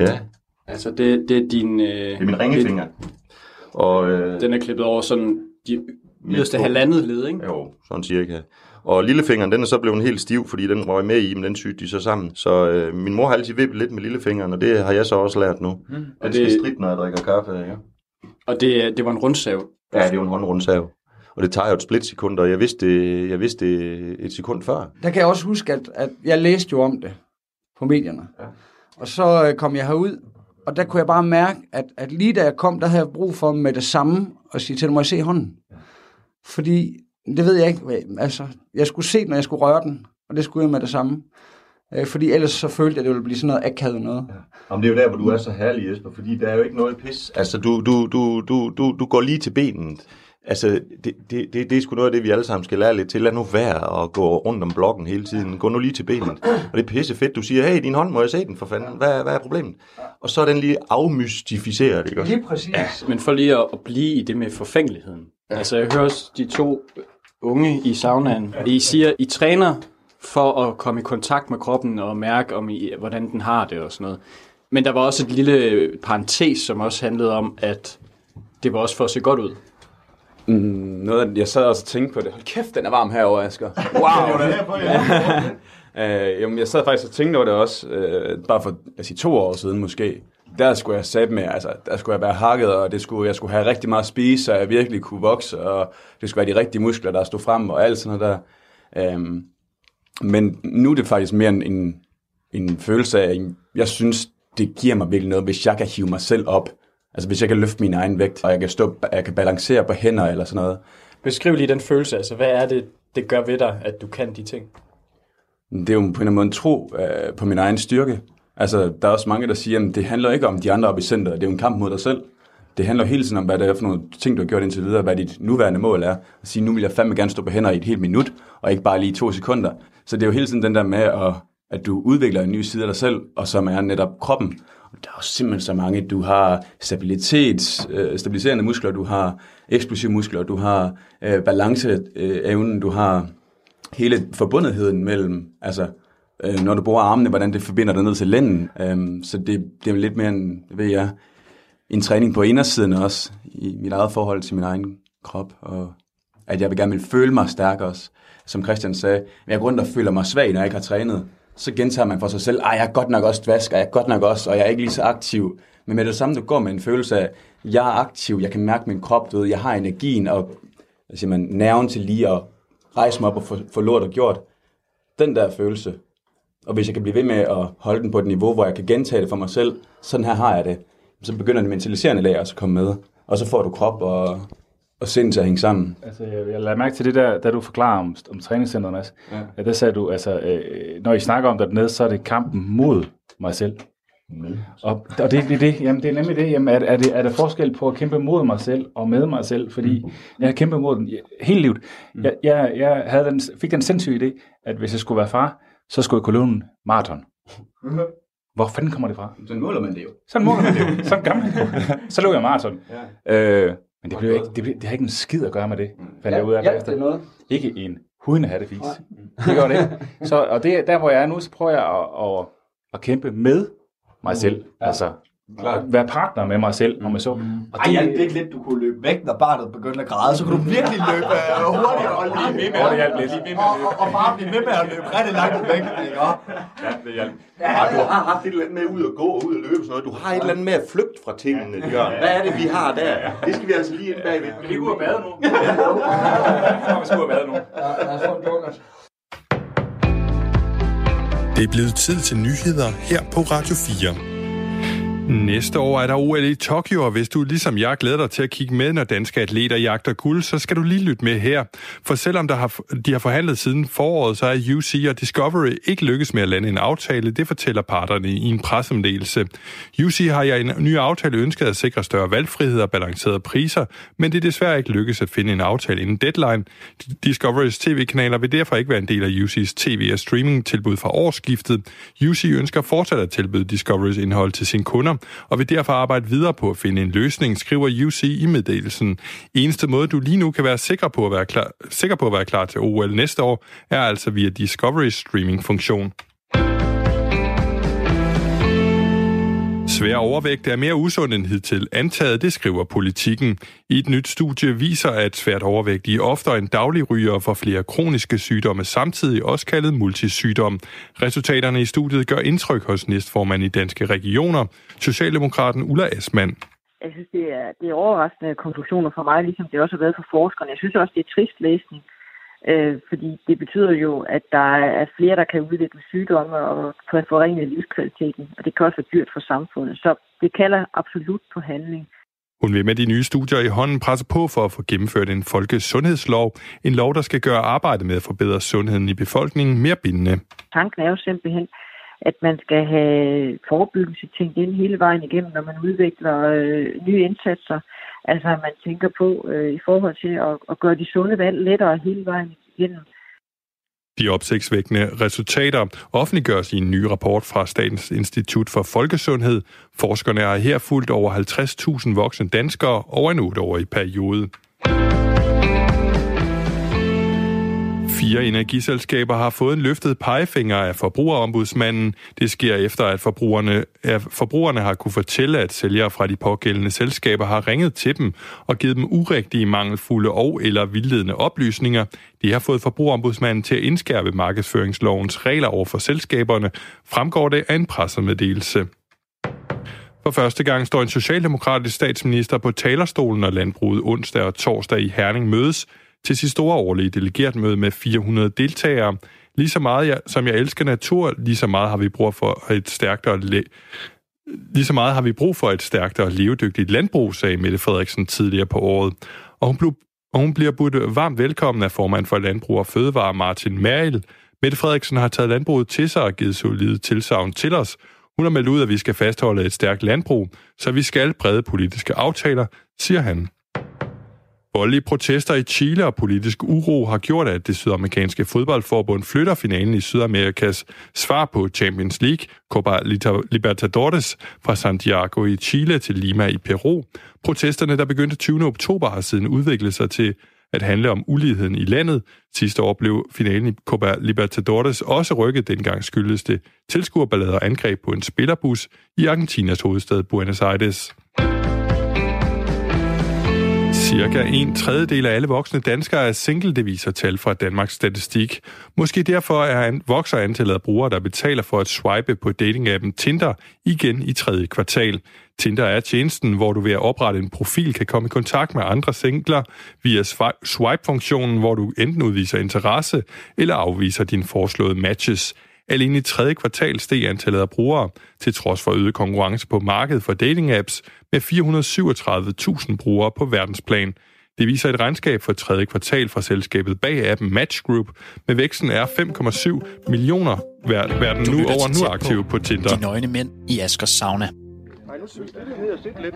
ja, Altså, det, det er din... Øh, det er min ringefinger. Og, øh, Den er klippet over sådan de yderste halvandet led, ikke? Jo, sådan cirka. Og lillefingeren, den er så blevet helt stiv, fordi den røg med i, men den sygte de så sammen. Så øh, min mor har altid vippet lidt med lillefingeren, og det har jeg så også lært nu. Mm. Og Den skal det- stridt, når jeg drikker kaffe. Ja, Og det, det var en rundsav. ja det er jo en håndrundsav. Og det tager jo et splitsekund, og jeg vidste det, jeg vidste det et sekund før. Der kan jeg også huske, at, at jeg læste jo om det på medierne. Ja. Og så øh, kom jeg herud, og der kunne jeg bare mærke, at, at lige da jeg kom, der havde jeg brug for med det samme at sige til dem, må jeg se hånden? Fordi, det ved jeg ikke, altså, jeg skulle se den, når jeg skulle røre den, og det skulle jeg med det samme. Øh, fordi ellers så følte jeg, at det ville blive sådan noget akavet noget. Jamen, det er jo der, hvor du er så herlig, Jesper, fordi der er jo ikke noget pis. Altså, du, du, du, du, du, du går lige til benet. Altså, det, det, det, det er sgu noget af det, vi alle sammen skal lære lidt til. Lad nu være at gå rundt om blokken hele tiden. Gå nu lige til benet. Og det er pisse fedt. Du siger, hey, din hånd, må jeg se den for fanden? Hvad, hvad er problemet? Og så er den lige afmystificeret, ikke også? Lige præcis. Ja. Men for lige at, at blive i det med forfængeligheden. Ja. Altså, jeg hører også de to unge i saunaen. I siger, I træner for at komme i kontakt med kroppen og mærke, om I, hvordan den har det og sådan noget. Men der var også et lille parentes, som også handlede om, at det var også for at se godt ud. mm, noget, af- jeg sad også og tænkte på det. Hold kæft, den er varm herovre, Asger. Wow! Øh, jamen, jeg sad faktisk og tænkte over det også, øh, bare for lad os sige, to år siden måske. Der skulle jeg sætte med, altså, der skulle jeg være hakket, og det skulle, jeg skulle have rigtig meget at spise, så jeg virkelig kunne vokse, og det skulle være de rigtige muskler, der stod frem, og alt sådan noget der. Øhm, men nu er det faktisk mere en, en, følelse af, jeg synes, det giver mig virkelig noget, hvis jeg kan hive mig selv op. Altså hvis jeg kan løfte min egen vægt, og jeg kan, stå, jeg kan balancere på hænder eller sådan noget. Beskriv lige den følelse. Altså, hvad er det, det gør ved dig, at du kan de ting? Det er jo på en eller anden måde en tro øh, på min egen styrke. Altså, der er også mange, der siger, at det handler ikke om de andre oppe i centret. Det er jo en kamp mod dig selv. Det handler hele tiden om, hvad det er for nogle ting, du har gjort indtil videre, hvad dit nuværende mål er. At sige, nu vil jeg fandme gerne stå på hænder i et helt minut, og ikke bare lige to sekunder. Så det er jo hele tiden den der med, at, at du udvikler en ny side af dig selv, og som er netop kroppen. Der er jo simpelthen så mange. Du har stabilitet, øh, stabiliserende muskler, du har eksplosive muskler, du har øh, balanceevnen, du har hele forbundetheden mellem, altså øh, når du bruger armene, hvordan det forbinder dig ned til lænden. Øh, så det, det er lidt mere en, ved jeg, en træning på indersiden også, i mit eget forhold til min egen krop, og at jeg vil gerne vil føle mig stærk også. Som Christian sagde, jeg går rundt og føler mig svag, når jeg ikke har trænet. Så gentager man for sig selv, ej, jeg er godt nok også dvask, og jeg er godt nok også, og jeg er ikke lige så aktiv. Men med det samme, du går med en følelse af, jeg er aktiv, jeg kan mærke min krop, du ved, jeg har energien og hvad siger man, nerven til lige at rejse mig op og få, få lort gjort. Den der følelse, og hvis jeg kan blive ved med at holde den på et niveau, hvor jeg kan gentage det for mig selv, sådan her har jeg det, så begynder det mentaliserende lag også at komme med. Og så får du krop og, og sind til at hænge sammen. Altså, jeg, jeg lader mærke til det der, da du forklarer om, om træningscenteret, Mads. Ja. Ja, der sagde du, altså, øh, når I snakker om det dernede, så er det kampen mod mig selv. Mm. Og, og det, det, det, jamen, det er nemlig det. Jamen, er, er, det, er der forskel på at kæmpe mod mig selv og med mig selv? Fordi jeg har kæmpet mod den hele livet. Jeg, jeg, jeg havde den, fik den sindssyge idé, at hvis jeg skulle være far, så skulle jeg kunne løbe en maraton. Hvor fanden kommer det fra? Sådan måler man det jo. Sådan måler man det jo. Sådan jo. Så løb jeg maraton. Ja. Øh, men det, blev ikke, det, blev, det har ikke en skid at gøre med det, fandt jeg ud af Ja, bagefter. det er noget. Ikke en hudende hattefis. Det gør det ikke. Så, og det, der hvor jeg er nu, så prøver jeg at, at, at kæmpe med mig selv. Altså, Klart. være partner med mig selv, om jeg så. Og Ej, jeg det lidt, du kunne løbe væk, når barnet begyndte at græde, så kunne du virkelig løbe øh, hurtigere og lige ved med det at hjalp lidt. og, og, og bare blive ved med at løbe rigtig langt væk. Ikke? Og, Ja, det hjalp. Ja, du har haft et eller andet med ud at gå og ud og løbe og sådan noget. Du har et eller andet med at flygte fra tingene, Jørgen. Hvad er det, vi har der? Det skal vi altså lige ind bagved. Vi går ud og bade nu. Vi skal ud og bade nu. lad os få en donut. Det er blevet tid til nyheder her på Radio 4. Mm. Næste år er der OL i Tokyo, og hvis du ligesom jeg glæder dig til at kigge med, når danske atleter jagter guld, så skal du lige lytte med her. For selvom der har, de har forhandlet siden foråret, så er UC og Discovery ikke lykkes med at lande en aftale. Det fortæller parterne i en pressemeddelelse. UC har i en ny aftale ønsket at sikre større valgfrihed og balancerede priser, men det er desværre ikke lykkes at finde en aftale inden deadline. Discoverys tv-kanaler vil derfor ikke være en del af UC's tv- og streaming-tilbud fra årsskiftet. UC ønsker fortsat at tilbyde Discoverys indhold til sine kunder, og vil derfor arbejde videre på at finde en løsning, skriver UC i meddelelsen. Eneste måde, du lige nu kan være sikker på at være klar, sikker på at være klar til OL næste år, er altså via Discovery streaming-funktion. Svær overvægt er mere usund end hidtil antaget, det skriver politikken. I et nyt studie viser, at svært overvægtige oftere end daglig ryger for flere kroniske sygdomme, samtidig også kaldet multisygdom. Resultaterne i studiet gør indtryk hos næstformand i Danske Regioner, Socialdemokraten Ulla Esmann. Jeg synes, det er, det er overraskende konklusioner for mig, ligesom det også har været for forskerne. Jeg synes også, det er trist læsning, øh, fordi det betyder jo, at der er flere, der kan udvikle sygdomme og kan forringe livskvaliteten, og det kan også være dyrt for samfundet. Så det kalder absolut på handling. Hun vil med de nye studier i hånden presse på for at få gennemført en folkesundhedslov, en lov, der skal gøre arbejdet med at forbedre sundheden i befolkningen mere bindende. Tanken er jo simpelthen, at man skal have forebyggelse tænkt ind hele vejen igennem, når man udvikler øh, nye indsatser. Altså at man tænker på øh, i forhold til at, at gøre de sunde valg lettere hele vejen igennem. De opsigtsvækkende resultater offentliggøres i en ny rapport fra Statens Institut for Folkesundhed. Forskerne har her fulgt over 50.000 voksne danskere over en 8-årig periode. Fire energiselskaber har fået en løftet pegefinger af forbrugerombudsmanden. Det sker efter, at forbrugerne, at forbrugerne har kunne fortælle, at sælgere fra de pågældende selskaber har ringet til dem og givet dem urigtige, mangelfulde og eller vildledende oplysninger. Det har fået forbrugerombudsmanden til at indskærpe markedsføringslovens regler over for selskaberne, fremgår det af en pressemeddelelse. For første gang står en socialdemokratisk statsminister på talerstolen, når landbruget onsdag og torsdag i Herning mødes til sit store årlige delegeretmøde med 400 deltagere. Lige så meget jeg, som jeg elsker natur, lige så meget har vi brug for et stærkt og le- Lige så meget har vi brug for et stærkt og levedygtigt landbrug, sagde Mette Frederiksen tidligere på året. Og hun, blev, og hun bliver budt varmt velkommen af formand for Landbrug og Fødevare Martin Meril. Mette Frederiksen har taget landbruget til sig og givet solide tilsavn til os. Hun har meldt ud, at vi skal fastholde et stærkt landbrug, så vi skal brede politiske aftaler, siger han. Voldelige protester i Chile og politisk uro har gjort, at det sydamerikanske fodboldforbund flytter finalen i Sydamerikas svar på Champions League, Copa Libertadores, fra Santiago i Chile til Lima i Peru. Protesterne, der begyndte 20. oktober, har siden udviklet sig til at handle om uligheden i landet. Sidste år blev finalen i Copa Libertadores også rykket. Dengang skyldes det tilskuerballader og angreb på en spillerbus i Argentinas hovedstad Buenos Aires. Cirka en tredjedel af alle voksne danskere er single, det viser tal fra Danmarks Statistik. Måske derfor er an, vokser antallet af brugere, der betaler for at swipe på datingappen Tinder igen i tredje kvartal. Tinder er tjenesten, hvor du ved at oprette en profil kan komme i kontakt med andre singler via swipe-funktionen, hvor du enten udviser interesse eller afviser dine foreslåede matches. Alene i tredje kvartal steg antallet af brugere, til trods for øget konkurrence på markedet for dating-apps, med 437.000 brugere på verdensplan. Det viser et regnskab for tredje kvartal fra selskabet bag appen Match Group, med væksten er 5,7 millioner verden nu over nu aktive på Tinder. De nøgne mænd i Askers sauna. Nej, nu stille ned og sidde lidt.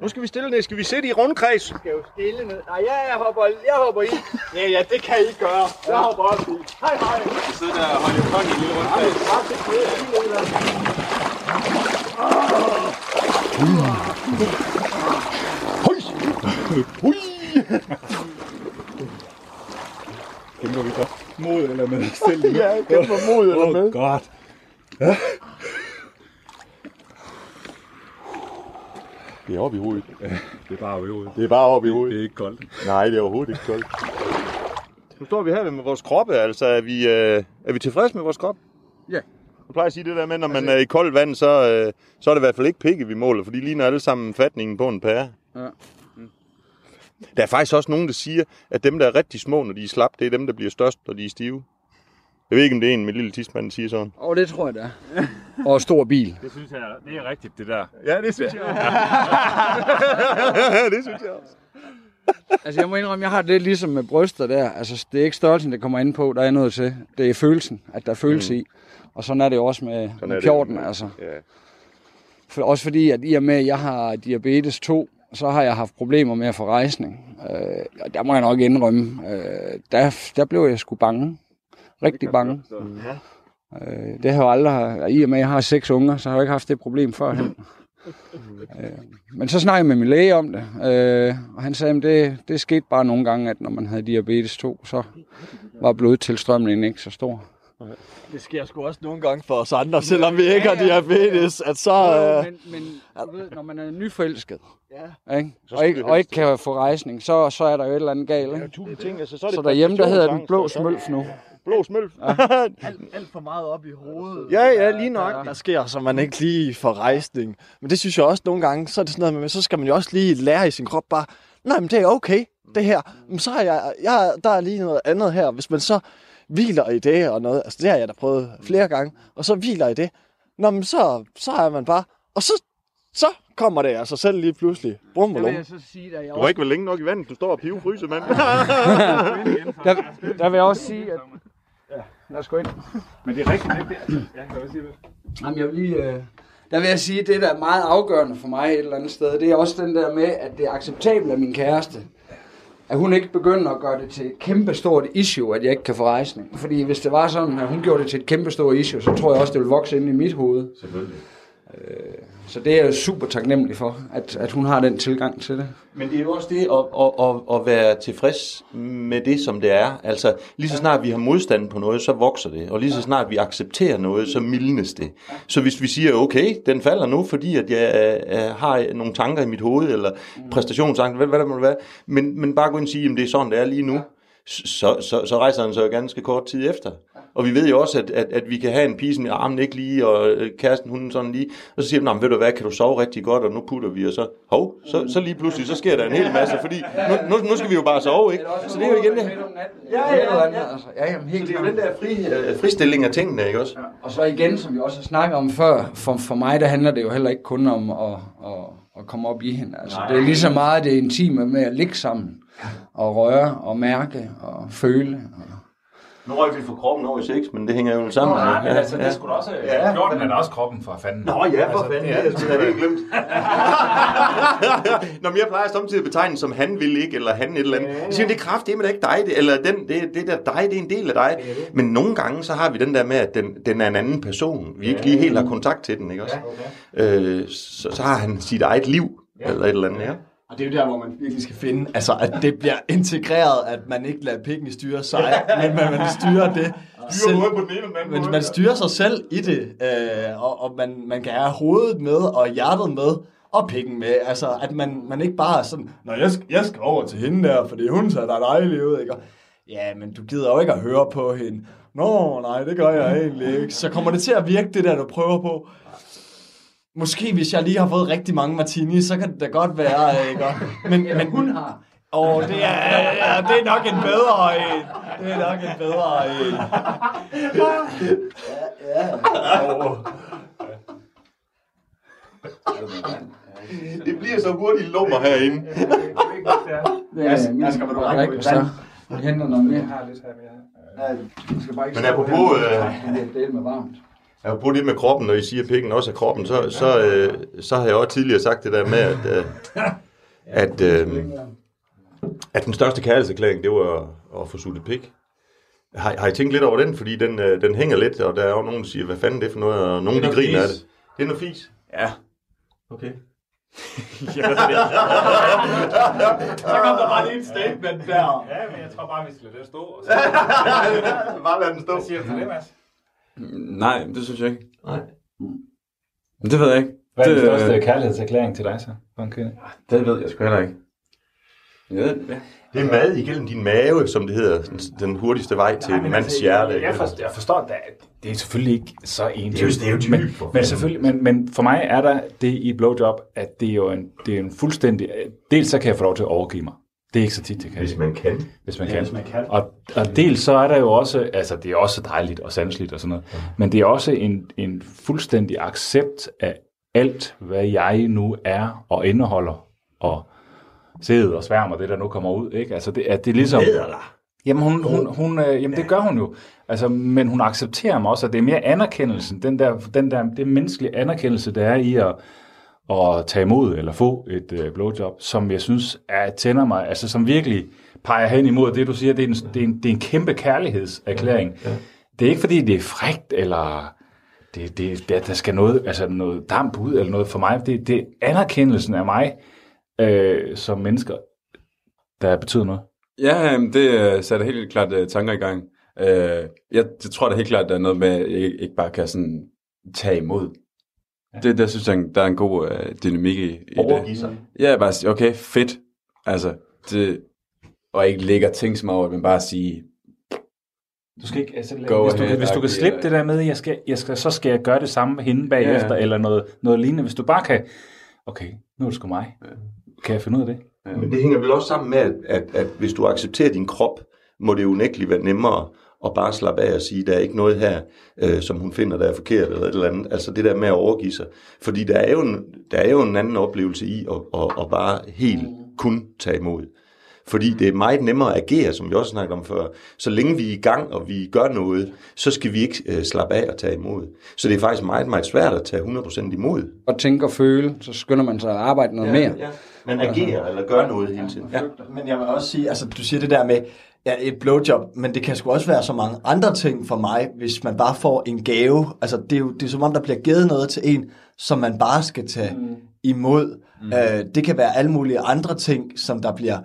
Nu skal vi stille ned. Skal vi sidde i rundkreds? skal jo stille ned. Nej, ja, jeg hopper, jeg hopper i. Ja, ja, det kan I gøre. Jeg hopper op i. Hej, hej. Vi sidder der og holder hånd i en lille rundkreds. Bare sæt ned og lige ned. Hui! Kæmper vi så mod eller med? Ja, kæmper mod eller med. Åh, godt. Ja. Det er oppe i hovedet. Det er bare oppe i hovedet. Det er bare oppe i hovedet. Det er ikke koldt. Nej, det er overhovedet ikke koldt. Nu står vi her med vores kroppe, altså er vi, øh, er vi tilfredse med vores krop? Ja. Du plejer at sige det der med, når man er i koldt vand, så, øh, så er det i hvert fald ikke pikke, vi måler, for de ligner alle sammen fatningen på en pære. Ja. Der er faktisk også nogen, der siger, at dem, der er rigtig små, når de er slap, det er dem, der bliver størst, når de er stive. Jeg ved ikke, om det er en med lille tidsmand, siger sådan. Og det tror jeg, det er. Og stor bil. Det synes jeg, det er rigtigt, det der. Ja, det synes jeg også. det synes jeg også. Altså, jeg må indrømme, jeg har det ligesom med bryster der. Altså, det er ikke størrelsen, der kommer ind på, der er noget til. Det er følelsen, at der er følelse mm. i. Og sådan er det jo også med, Sådan med det. pjorten, altså. Ja. For, også fordi, at i og med, at jeg har diabetes 2, så har jeg haft problemer med at få rejsning. Øh, og der må jeg nok indrømme. Øh, der, der blev jeg sgu bange. Rigtig bange. Øh, det har jeg jo aldrig... I og med, at jeg har seks unger, så har jeg ikke haft det problem førhen. Øh, men så snakkede jeg med min læge om det, øh, og han sagde, at det, det skete bare nogle gange, at når man havde diabetes 2, så var blodtilstrømningen ikke så stor. Det sker sgu også nogle gange for os andre, selvom vi ikke har diabetes, at så... Øh, men, men du ved, når man er nyforelsket, ja. ikke? Og, ikke, og ikke kan få rejsning, så, så er der jo et eller andet galt. Ikke? Tusind ting, altså, så er det Så derhjemme, der hedder den blå smølf nu. Blå smølf. alt, alt for meget op i hovedet. Ja, ja, lige nok. Der sker, så man ikke lige får rejsning. Men det synes jeg også nogle gange, så er det sådan noget med, så skal man jo også lige lære i sin krop bare, nej, men det er okay, det her. Men så har jeg, jeg, der er lige noget andet her. Hvis man så hviler i det og noget, altså det har jeg da prøvet flere gange, og så hviler i det, Nå, men så, så er man bare, og så, så kommer det af sig selv lige pludselig. Brum, Der brum. vil jeg så sige, at jeg Du har ikke været længe nok i vandet. Du står og pivfryser, mand. der, der vil jeg også sige, at... Lad os gå ind. Men det er rigtigt, det er Ja, kan du sige det? Jamen, jeg vil lige... Øh, der vil jeg sige, at det, der er meget afgørende for mig et eller andet sted, det er også den der med, at det er acceptabelt af min kæreste, at hun ikke begynder at gøre det til et kæmpe stort issue, at jeg ikke kan få rejsning. Fordi hvis det var sådan, at hun gjorde det til et kæmpe stort issue, så tror jeg også, det ville vokse ind i mit hoved. Selvfølgelig. Øh, så det er jeg super taknemmelig for, at, at hun har den tilgang til det. Men det er jo også det at, at, at, at være tilfreds med det, som det er. Altså, lige så snart vi har modstand på noget, så vokser det. Og lige så snart vi accepterer noget, så mildnes det. Så hvis vi siger, okay, den falder nu, fordi at jeg uh, har nogle tanker i mit hoved, eller præstationsangst, hvad, hvad der må være, men, men bare gå ind og sige, at det er sådan, det er lige nu, så, så, så rejser han sig ganske kort tid efter. Og vi ved jo også, at, at, at vi kan have en pige, som i armen ikke lige, og øh, kæresten hun sådan lige, og så siger hun, "Nå, men ved du hvad, kan du sove rigtig godt, og nu putter vi, og så, hov, så, så lige pludselig, så sker der en hel masse, fordi nu, nu, nu skal vi jo bare sove, ikke? Så det er jo igen det. Ja, ja, ja. Ja, jamen, helt Så det er jo den der fri, øh, fristilling af tingene, ikke også? Og så igen, som vi også har snakket om før, for, for mig der handler det jo heller ikke kun om at, at, at komme op i hende. Altså, det er lige så meget det intime med at ligge sammen, og røre, og mærke, og føle. Og... Nu røg vi for kroppen over i sex, men det hænger jo sammen. Nå, nej, men altså, det skulle også... Ja. Ja, 14 er da også kroppen for fanden. Nå ja, for Altså, fanden, det er- det er helt glemt. Nå, men jeg plejer samtidig at betegne som han vil ikke, eller han et eller andet. Jeg siger, det er kraft, det er ikke dig, det, eller den, det, det der dig, det er en del af dig. Men nogle gange, så har vi den der med, at den, den er en anden person. Vi ikke lige helt har kontakt til den, ikke også? Øh, så, så har han sit eget liv, eller et eller andet, ja. Og det er jo der, hvor man virkelig skal finde, altså at det bliver integreret, at man ikke lader pikken styre sig, men man, man styrer det selv. på den ene den anden Men man styrer sig selv i det, øh, og, og man, man kan have hovedet med, og hjertet med, og pikken med. Altså, at man, man ikke bare er sådan, Nå, jeg skal, jeg skal over til hende der, fordi hun ser dig dejlig ud, ikke? Og, ja, men du gider jo ikke at høre på hende. Nå, nej, det gør jeg egentlig ikke. Så kommer det til at virke, det der, du prøver på. Måske hvis jeg lige har fået rigtig mange martini, så kan det da godt være, ikke? Men, men hun har. Og det er, ja, det er nok en bedre en. Det er nok en bedre en. Ja, ja. Det bliver så hurtigt lummer herinde. Ja, Asger, vil du række mig så jeg henter noget mere. har lidt her mere. Jeg skal bare ikke Men apropos, øh, Det er del med varmt. Apropos det med kroppen, når I siger, at pikken også er kroppen, så, så, øh, så har jeg også tidligere sagt det der med, at, øh, at, øh, at den største kærlighedserklæring, det var at få suttet pik. Har, har I tænkt lidt over den? Fordi den, øh, den hænger lidt, og der er jo nogen, der siger, hvad fanden det er for noget, og nogen, de griner af det. Det er noget fis. Ja. Okay. Så kom der bare lige et statement der. Ja, men jeg tror bare, vi skal lade det stå. Og så... Bare lad den stå. Hvad siger du til det, Mads? Nej, det synes jeg ikke. Nej. Men det ved jeg ikke. Hvad er den det, største kærlighedserklæring til dig så, for en kvinde? det ved jeg sgu heller ikke. Det, ja. Det er mad igennem din mave, som det hedder. Den, den hurtigste vej til en mands hjerte. altså, Jeg, forstår, jeg forstår, at det- er selvfølgelig ikke så entydigt. Det er jo stereotyp, Men, for men, selvfølgelig, men, men for mig er der det i blowjob, at det er jo en, det er en fuldstændig... Dels så kan jeg få lov til at overgive mig. Det er ikke så tit, det kan. Hvis man kan. Hvis man Ja, kan. hvis man kan. Og, og dels så er der jo også, altså det er også dejligt og sanseligt og sådan noget, men det er også en, en fuldstændig accept af alt, hvad jeg nu er og indeholder, og sædet og sværm og det, der nu kommer ud, ikke? Altså det, at det er ligesom... Jamen, hun, hun, hun, øh, jamen det gør hun jo. Altså, men hun accepterer mig også, at det er mere anerkendelsen, den der, den der det menneskelige anerkendelse, der er i at, at tage imod eller få et øh, blowjob, som jeg synes er, tænder mig, altså som virkelig peger hen imod det, du siger, det er en, det er en, det er en kæmpe kærlighedserklæring. Ja. Det er ikke fordi, det er frægt, eller det, det, det, der skal noget, altså noget damp ud, eller noget for mig. Det, det er anerkendelsen af mig øh, som mennesker, der betyder noget. Ja, øhm, det øh, sætter helt klart øh, tanker i gang. Øh, jeg, jeg tror da helt klart, der er noget med, at jeg ikke bare kan sådan tage imod. Det, der synes jeg, der er en god øh, dynamik i, i Overgive det. sig. Ja, bare sige, okay, fedt. Altså, det, og ikke ligge og tænke sig over, men bare sige, Du skal ikke, altså, Go hvis, du, ahead, hvis du kan slippe det der med, jeg skal, jeg skal, så skal jeg gøre det samme med hende bagefter, ja. eller noget, noget lignende. Hvis du bare kan, okay, nu er det sgu mig. Kan jeg finde ud af det? Men det hænger vel også sammen med, at, at, at hvis du accepterer din krop, må det unægteligt være nemmere at bare slappe af og sige, der er ikke noget her, øh, som hun finder, der er forkert eller et eller andet. Altså det der med at overgive sig. Fordi der er jo en, der er jo en anden oplevelse i at, at, at bare helt kun tage imod. Fordi det er meget nemmere at agere, som vi også snakkede om før. Så længe vi er i gang, og vi gør noget, så skal vi ikke øh, slappe af og tage imod. Så det er faktisk meget, meget svært at tage 100% imod. Og tænke og føle, så skynder man sig at arbejde noget mere. Ja. Man agerer eller gør noget hele tiden. Ja, men jeg vil også sige, altså du siger det der med, ja, et blowjob, men det kan sgu også være så mange andre ting for mig, hvis man bare får en gave. Altså det er jo det er som om, der bliver givet noget til en, som man bare skal tage mm. imod. Mm. Øh, det kan være alle mulige andre ting, som der bliver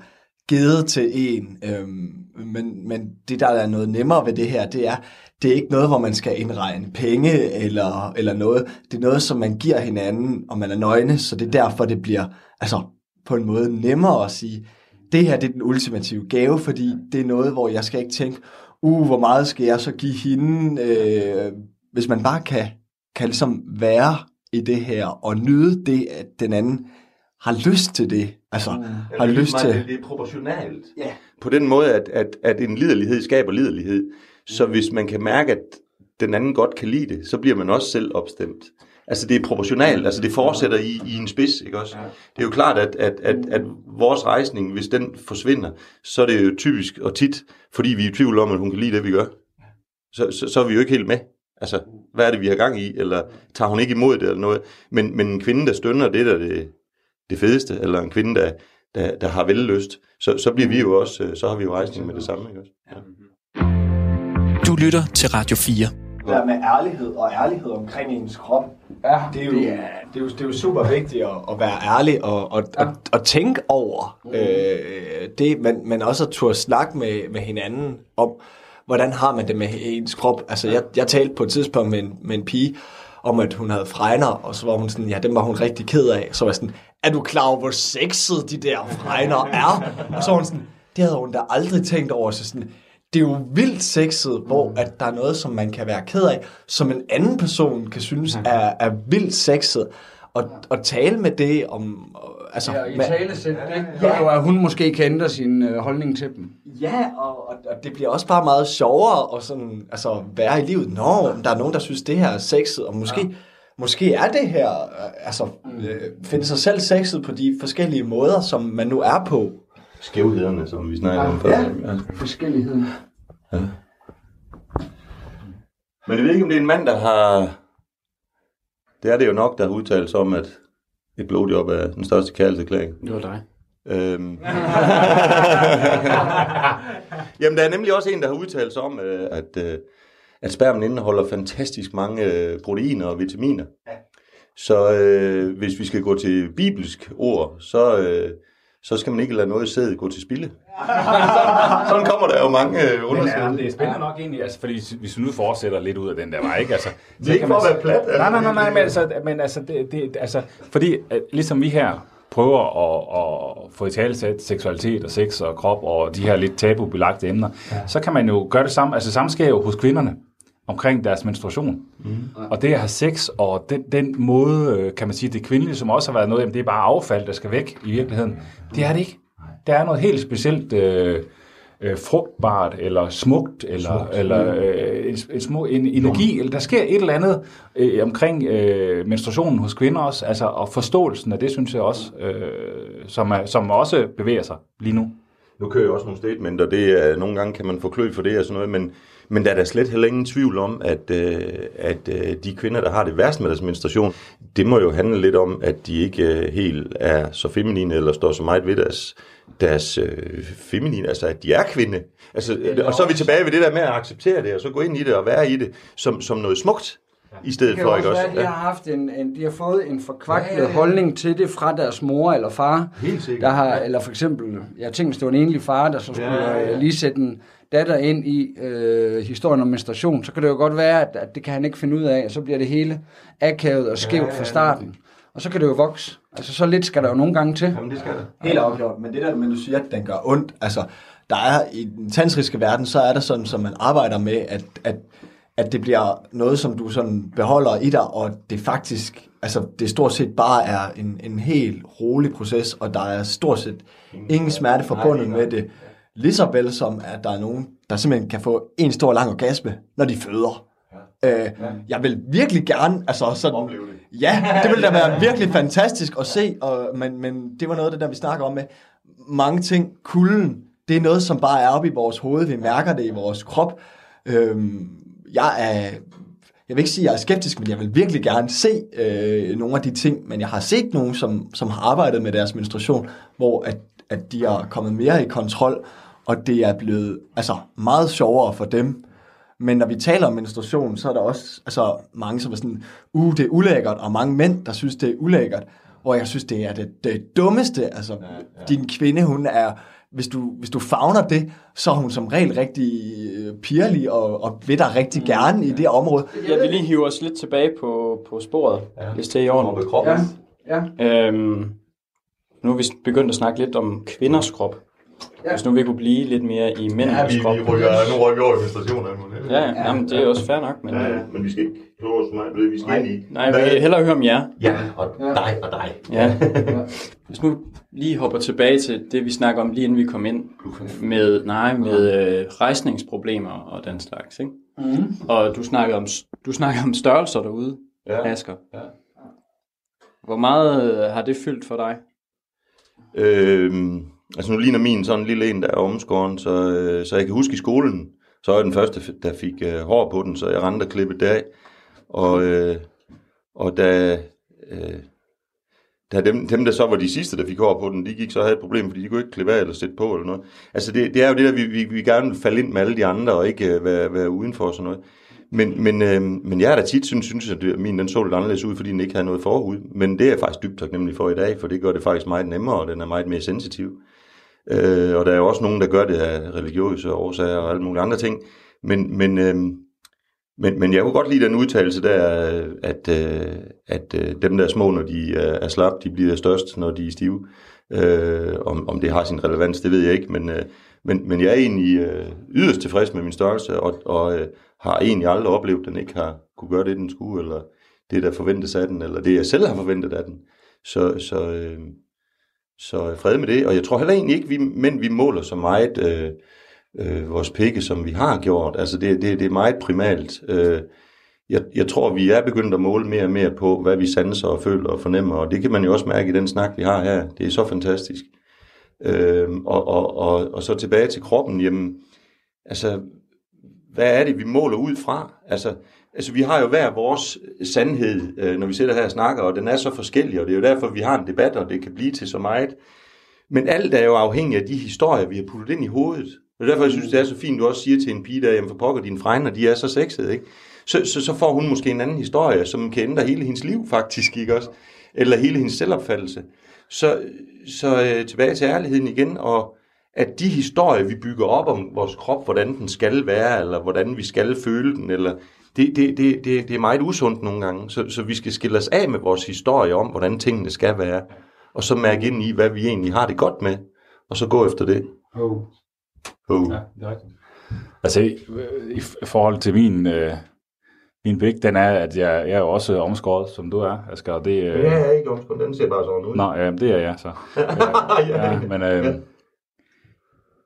givet til en. Øhm, men, men det, der er noget nemmere ved det her, det er, det er ikke noget, hvor man skal indregne penge eller, eller noget. Det er noget, som man giver hinanden, og man er nøgne, så det er derfor, det bliver altså, på en måde nemmere at sige, det her det er den ultimative gave, fordi det er noget, hvor jeg skal ikke tænke, uh, hvor meget skal jeg så give hende, øh, hvis man bare kan, kan ligesom være i det her, og nyde det, at den anden har lyst til det, altså mm. har det er lyst meget- til... Det, det er proportionalt. Ja. På den måde, at, at, at en liderlighed skaber liderlighed. Så hvis man kan mærke, at den anden godt kan lide det, så bliver man også selv opstemt. Altså det er proportionalt, altså det fortsætter i, i en spids, ikke også? Det er jo klart, at, at, at, at vores rejsning, hvis den forsvinder, så er det jo typisk og tit, fordi vi er i tvivl om, at hun kan lide det, vi gør. Så, så, så er vi jo ikke helt med. Altså, hvad er det, vi har gang i? Eller tager hun ikke imod det, eller noget? Men, men en kvinde, der stønner, det er da det, det fedeste, eller en kvinde, der, der, der har vellyst, så, så bliver vi jo også, øh, så har vi jo rejsning med det samme, ikke også? Ja. Du lytter til Radio 4. Det der med ærlighed og ærlighed omkring ens krop, ja, det, er jo, det, er... Det, er jo, det er jo super vigtigt at, at være ærlig og, og, ja. og, og tænke over mm. øh, det, men, men også at turde snakke med, med hinanden om, hvordan har man det med ens krop. Altså, jeg, jeg talte på et tidspunkt med en, med en pige, om at hun havde fregner, og så var hun sådan, ja, dem var hun rigtig ked af. Så var jeg sådan, er du klar over, hvor sexet de der fregner er? Og så var hun sådan, det havde hun da aldrig tænkt over. Så sådan, det er jo vildt sexet, hvor at der er noget, som man kan være ked af, som en anden person kan synes er, er vildt sexet. Og, og tale med det om... Altså, Ja, i tale sæt det. Ja. Jo, at hun måske kan ændre sin øh, holdning til dem. Ja, og, og, og det bliver også bare meget sjovere at sådan, altså, være i livet. Nå, der er nogen, der synes, det her er sexet, og måske, ja. måske er det her, øh, altså, øh, finde sig selv sexet på de forskellige måder, som man nu er på. Skævhederne, som vi snakkede om før. Ja, forskelligheden. Ja. Men jeg ved ikke, om det er en mand, der har... Det er det jo nok, der har udtalt sig om, at et blowjob er den største kærlighedserklæring. Det var dig. Øhm. Jamen, der er nemlig også en, der har udtalt sig om, øh, at, øh, at spermen indeholder fantastisk mange øh, proteiner og vitaminer. Så øh, hvis vi skal gå til bibelsk ord, så, øh, så skal man ikke lade noget sæd gå til spilde. Sådan kommer der jo mange øh, Men er, undersøgelser. det er spændende nok egentlig, altså, fordi hvis- vi nu fortsætter lidt ud af den der vej, ikke? Altså, Det er ikke for at være plat, altså. Nej, nej, nej, nej, men altså, men altså, det, det, altså fordi at, ligesom vi her prøver at, at få i tale sat seksualitet og sex og krop og de her lidt tabubelagte emner, ja. så kan man jo gøre det samme. Altså samme sker jo hos kvinderne omkring deres menstruation. Mm. Og det at have sex, og den, den måde, øh, kan man sige, det kvindelige, som også har været noget, jamen det er bare affald, der skal væk i virkeligheden. Det er det ikke. der er noget helt specielt øh, øh, frugtbart, eller smukt, eller, Smukt. eller øh, en, en, smuk, en energi, eller der sker et eller andet øh, omkring øh, menstruationen hos kvinder også, altså, og forståelsen af det, synes jeg også, øh, som, er, som også bevæger sig lige nu. Nu kører jeg også nogle statementer, det er, nogle gange kan man få klø for det og sådan noget, men, men der er da slet heller ingen tvivl om, at, øh, at øh, de kvinder, der har det værst med deres menstruation, det må jo handle lidt om, at de ikke øh, helt er så feminine, eller står så meget ved deres, deres øh, feminine, altså at de er kvinde. Altså, og så er vi tilbage ved det der med at acceptere det, og så gå ind i det og være i det som, som noget smukt, i stedet Det kan for, også ikke også? være, at de har, haft en, en, de har fået en forkvaklet Ja, ja, ja. holdning til det fra deres mor eller far. Helt sikkert. Der har, eller for eksempel, jeg tænkte, hvis det var en enlig far, der så skulle Ja, ja, ja. øh, lige sætte en datter ind i øh, historien om menstruation, så kan det jo godt være, at, at det kan han ikke finde ud af, og så bliver det hele akavet og skævt Ja, ja, fra starten. Og så kan det jo vokse. Altså, så lidt skal der jo nogle gange til. Jamen, det skal der. Helt afgjort. Men det der, men du siger, at den gør ondt, altså, der er i den tantriske verden, så er der sådan, som man arbejder med, at, at, at det bliver noget, som du sådan beholder i dig, og det faktisk, altså, det stort set bare er en, en helt rolig proces, og der er stort set ingen smerte forbundet med det. Lige så vel som, at der er nogen, der simpelthen kan få en stor lang orgasme, når de føder. Øh, jeg vil virkelig gerne, altså sådan, ja, det ville da være virkelig fantastisk at se, og, men, men det var noget af det der, vi snakker om med, mange ting, kulden, det er noget, som bare er oppe i vores hoved, vi mærker det i vores krop. Øhm, jeg er, jeg vil ikke sige, at jeg er skeptisk, men jeg vil virkelig gerne se øh, nogle af de ting, men jeg har set nogen, som, som har arbejdet med deres menstruation, hvor at, at de er kommet mere i kontrol, og det er blevet altså, meget sjovere for dem. Men når vi taler om menstruation, så er der også altså, mange, som er sådan, uh, det er ulækkert, og mange mænd, der synes, det er ulækkert. Og jeg synes, det er det, det dummeste. Altså, ja, ja. din kvinde, hun er, hvis du, hvis du fagner det, så er hun som regel rigtig øh, pirlig og, og vil dig rigtig gerne i det område. Jeg vil lige hive os lidt tilbage på, på sporet, ja. hvis det er i orden. kroppen. Ja. Øhm, nu er vi begyndt at snakke lidt om kvinders krop. Ja. Hvis nu vi kunne blive lidt mere i mændenes krop. rykker, nu rykker vi over i menstruation. Ja, ja. Jamen, det er også fair nok. Men, Ja, ja, men vi skal ikke kloge os meget, vi skal ind i. nej, jeg vil hellere høre om jer. Ja, og dig og dig. Ja. Hvis nu lige hopper tilbage til det, vi snakker om lige inden vi kom ind, med, nej, med øh, rejsningsproblemer og den slags, ikke? Mhm. Og du snakker om, du snakker om størrelser derude, Ja. Asger. Ja. Hvor meget øh, har det fyldt for dig? Øhm, altså nu ligner min sådan en lille en, der er omskåren, så, øh, så jeg kan huske i skolen, så var jeg den første, der fik øh, hår på den, så jeg rendte og klippede det af. Og, øh, og da, øh, da dem, dem, der så var de sidste, der fik hår på den, de gik så og havde et problem, fordi de kunne ikke klippe af eller sætte på eller noget. Altså det, det er jo det der, vi, vi, vi gerne vil falde ind med alle de andre, og ikke øh, være, være udenfor og sådan noget. Men, men, øh, men jeg har da tit synes, synes at det- min den så lidt anderledes ud, fordi den ikke havde noget forhud. Men det er jeg faktisk dybt taknemmelig for i dag, for det gør det faktisk meget nemmere, og den er meget mere sensitiv. Øh, og der er jo også nogen, der gør det af religiøse årsager og alle mulige andre ting. Men, men, øh, men, men jeg kunne godt lide den udtalelse der, at, øh, at øh, dem der er små, når de er er slap, de bliver størst, når de er stive. Øh, om, om det har sin relevans, det ved jeg ikke, men, øh, men, men jeg er egentlig øh, yderst tilfreds med min størrelse, og, og øh, har egentlig aldrig oplevet, at den ikke har kunne gøre det, den skulle, eller det, der forventes af den, eller det, jeg selv har forventet af den. Så, så, øh, så fred med det, og jeg tror heller egentlig ikke, vi men vi måler så meget øh, øh, vores pikke, som vi har gjort. Altså det, det, det er meget primalt. Øh, jeg, jeg tror, vi er begyndt at måle mere og mere på, hvad vi sanser og føler og fornemmer, og det kan man jo også mærke i den snak, vi har her. Det er så fantastisk. Øh, og, og, og, og så tilbage til kroppen, jamen, altså, hvad er det, vi måler ud fra? Altså, altså vi har jo hver vores sandhed, øh, når vi sidder her og snakker, og den er så forskellig, og det er jo derfor, vi har en debat, og det kan blive til så meget. Men alt er jo afhængigt af de historier, vi har puttet ind i hovedet. Og derfor jeg synes det er så fint, du også siger til en pige der, jamen for pokker dine fregner, de er så sexede, ikke? Så, så, så får hun måske en anden historie, som kan ændre hele hendes liv faktisk, ikke også? Eller hele hendes selvopfattelse. Så, så øh, tilbage til ærligheden igen, og at de historier, vi bygger op om vores krop, hvordan den skal være, eller hvordan vi skal føle den, eller det, det, det, det, det er meget usundt nogle gange. Så, så vi skal skille os af med vores historie om, hvordan tingene skal være, og så mærke ind i, hvad vi egentlig har det godt med, og så gå efter det. Oh. Oh. Ja, det er rigtigt. Altså, i, i forhold til min, øh, min blik, den er, at jeg, jeg er jo også omskåret, som du er, Asger. og Det, øh, Ja, jeg er ikke omskåret, den ser bare sådan ud. Nå, ja, det er jeg så. Øh, ja, men, øh,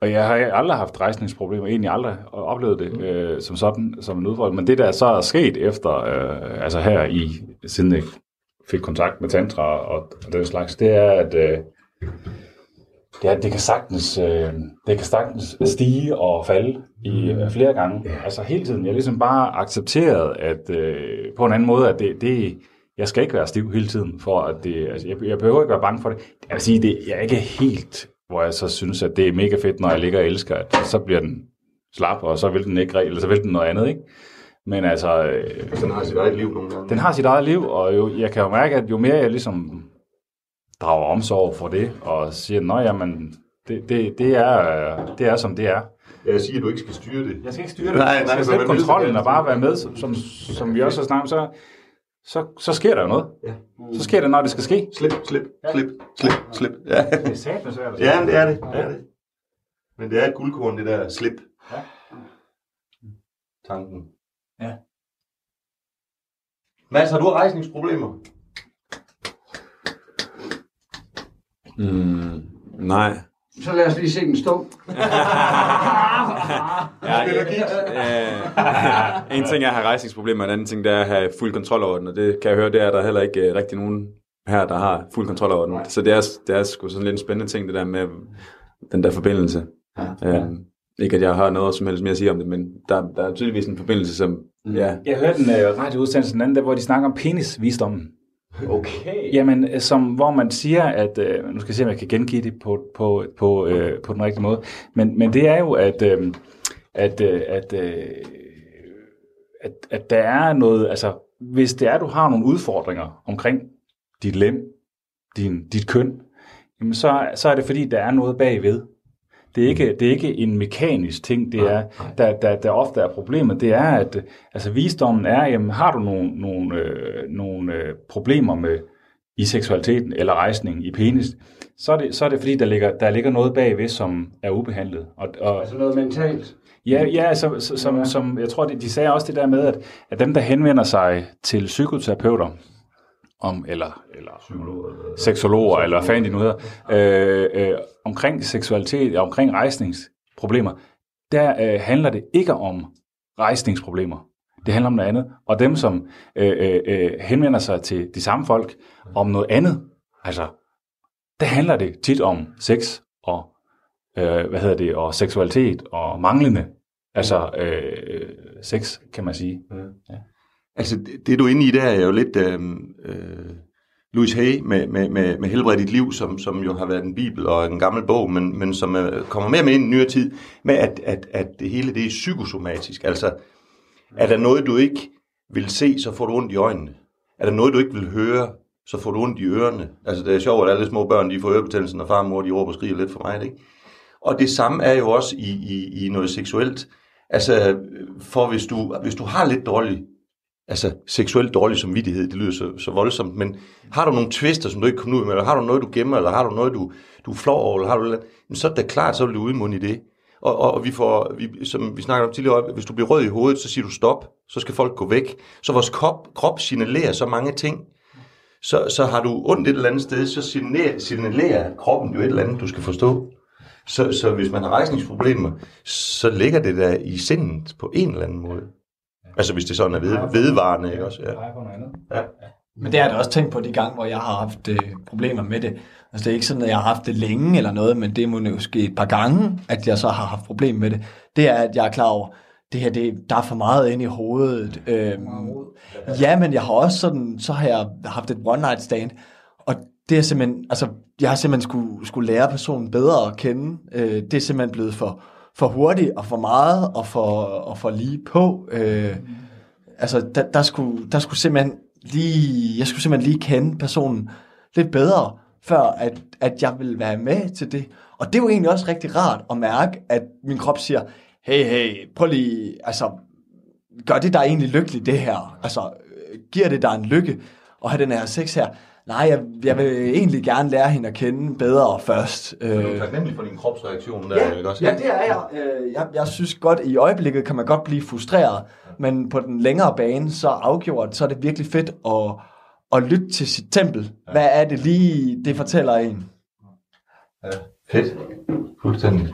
og jeg har aldrig haft rejsningsproblemer, egentlig aldrig oplevet det øh, som sådan, som en udfordring. Men det, der så er sket efter, øh, altså her i, siden jeg fik kontakt med tantra og, og den slags, det er, at øh, det, er, det kan sagtens, øh, det kan sagtens stige og falde i øh, flere gange. Altså hele tiden. Jeg har ligesom bare accepteret, at øh, på en anden måde, at det, det, jeg skal ikke være stiv hele tiden, for at det, altså, jeg, jeg behøver ikke være bange for det. Jeg vil sige, det, jeg er ikke helt, hvor jeg så synes, at det er mega fedt, når jeg ligger og elsker, at så bliver den slap, og så vil den ikke, eller så vil den noget andet, ikke? Men altså... Øh, Den har sit eget liv nogle gange. den har sit eget liv, og jo, jeg kan jo mærke, at jo mere jeg ligesom drager omsorg for det, og siger, nå jamen, det, det, det, er, det er som det er. Jeg siger, at du ikke skal styre det. Jeg skal ikke styre det. Nej, nej, jeg skal slippe kontrollen og bare være med, som, som, vi også har snakket så, så, så sker der jo noget. Ja. Så sker det, når det skal ske. Slip, slip, slip, slip, slip. Ja. Det er satme svært Ja, men det er det. det, er det. Men det er et guldkorn, det der slip. Ja. Tanken. Ja. Mads, har du rejsningsproblemer? Mm, nej. Så lad os lige se den stå. Ja, øh, en ting er at have rejsningsproblemer, en anden ting det er at have fuld kontrol over den, og det kan jeg høre, det er der heller ikke øh, rigtig nogen her, der har fuld kontrol over den. Så det er, det er sgu sådan lidt en spændende ting, det der med den der forbindelse. Ja. Øh, ikke at jeg har noget som helst mere at sige om det, men der, der er tydeligvis en forbindelse, som... Ja, Jeg hørte en uh, radioudsendelse den anden, der, hvor de snakker om penisvisdommen. Okay. Jamen, øh, som, hvor man siger, at, øh, nu skal jeg se, om jeg kan gengive det på, på, på, øh, på den rigtige måde, men, men det er jo, at, øh, at, øh, at, øh, at, at der er noget, altså, hvis det er, du har nogle udfordringer omkring dit lem, din, dit køn, jamen så, så er det fordi, der er noget bagved. Det er ikke, det er ikke en mekanisk ting, det er, der, der, der ofte er problemet, det er, at altså, visdommen er, jamen, har du nogle, nogle, øh, nogle øh, problemer med i seksualiteten eller rejsningen i penis, så er det, så er det fordi, der ligger, der ligger noget bagved, som er ubehandlet. Og, og, Altså noget mentalt. Ja, ja så, så, som, som, jeg tror, de, de sagde også det der med, at, at dem, der henvender sig til psykoterapeuter, om, eller, eller seksologer, eller hvad fanden de nu hedder, øh, øh, omkring seksualitet, og omkring rejsningsproblemer, der øh, handler det ikke om rejsningsproblemer. Det handler om noget andet. Og dem, som øh, øh, øh, henvender sig til de samme folk om noget andet, altså, der handler det tit om sex og, øh, hvad hedder det, og seksualitet og manglende, altså øh, sex, kan man sige. Ja. Altså, det, det du er inde i, der er jo lidt øh, øh, Louis Hay med, med, med, med Helbred dit liv, som, som jo har været en bibel og en gammel bog, men, men som øh, kommer mere med ind i nyere tid, med at, at, at det hele det er psykosomatisk. Altså, er der noget, du ikke vil se, så får du ondt i øjnene. Er der noget, du ikke vil høre, så får du ondt i ørerne. Altså, det er sjovt, at alle små børn, de får ørebetændelsen, og far og mor, de råber og skriger lidt for mig, ikke? Og det samme er jo også i, i, i noget seksuelt. Altså, for hvis du, hvis du har lidt dårlig altså seksuelt dårlig samvittighed, det lyder så, så voldsomt, men har du nogle twister, som du ikke kommer ud med, eller har du noget, du gemmer, eller har du noget, du, du er flov over, eller har du noget, så er det da klart, så vil du udmunde i det. Og, og, og vi får, vi, som vi snakker om tidligere, hvis du bliver rød i hovedet, så siger du stop, så skal folk gå væk. Så vores krop, krop signalerer så mange ting. Så, så har du ondt et eller andet sted, så signalerer, signalerer kroppen jo et eller andet, du skal forstå. Så, så hvis man har rejsningsproblemer, så ligger det der i sindet på en eller anden måde. Altså hvis det sådan er ved, vedvarende, ikke også? Ja. ja. Men det har jeg da også tænkt på de gange, hvor jeg har haft øh, problemer med det. Altså det er ikke sådan, at jeg har haft det længe eller noget, men det er måske et par gange, at jeg så har haft problemer med det. Det er, at jeg er klar over, det her, det, der er for meget inde i hovedet. Øhm, ja, men jeg har også sådan, så har jeg haft et one night stand, og det er simpelthen, altså, jeg har simpelthen skulle, skulle lære personen bedre at kende. Øh, det er simpelthen blevet for, for hurtigt og for meget og for, og for lige på. Øh, altså, der, der, skulle, der skulle simpelthen lige, jeg skulle simpelthen lige kende personen lidt bedre, før at, at jeg ville være med til det. Og det er jo egentlig også rigtig rart at mærke, at min krop siger, hey, hey, prøv lige, altså, gør det dig egentlig lykkelig, det her? Altså, giver det dig en lykke at have den her sex her? Nej, jeg, jeg vil egentlig gerne lære hende at kende bedre først. Så du er taknemmelig for din kropsreaktion der, Ja, ikke også? ja, det er jeg. Øh, jeg. Jeg synes godt, i øjeblikket kan man godt blive frustreret, men på den længere bane, så afgjort, så er det virkelig fedt at, at lytte til sit tempel. Hvad er det lige, det fortæller en? Ja, fedt. Fuldstændig.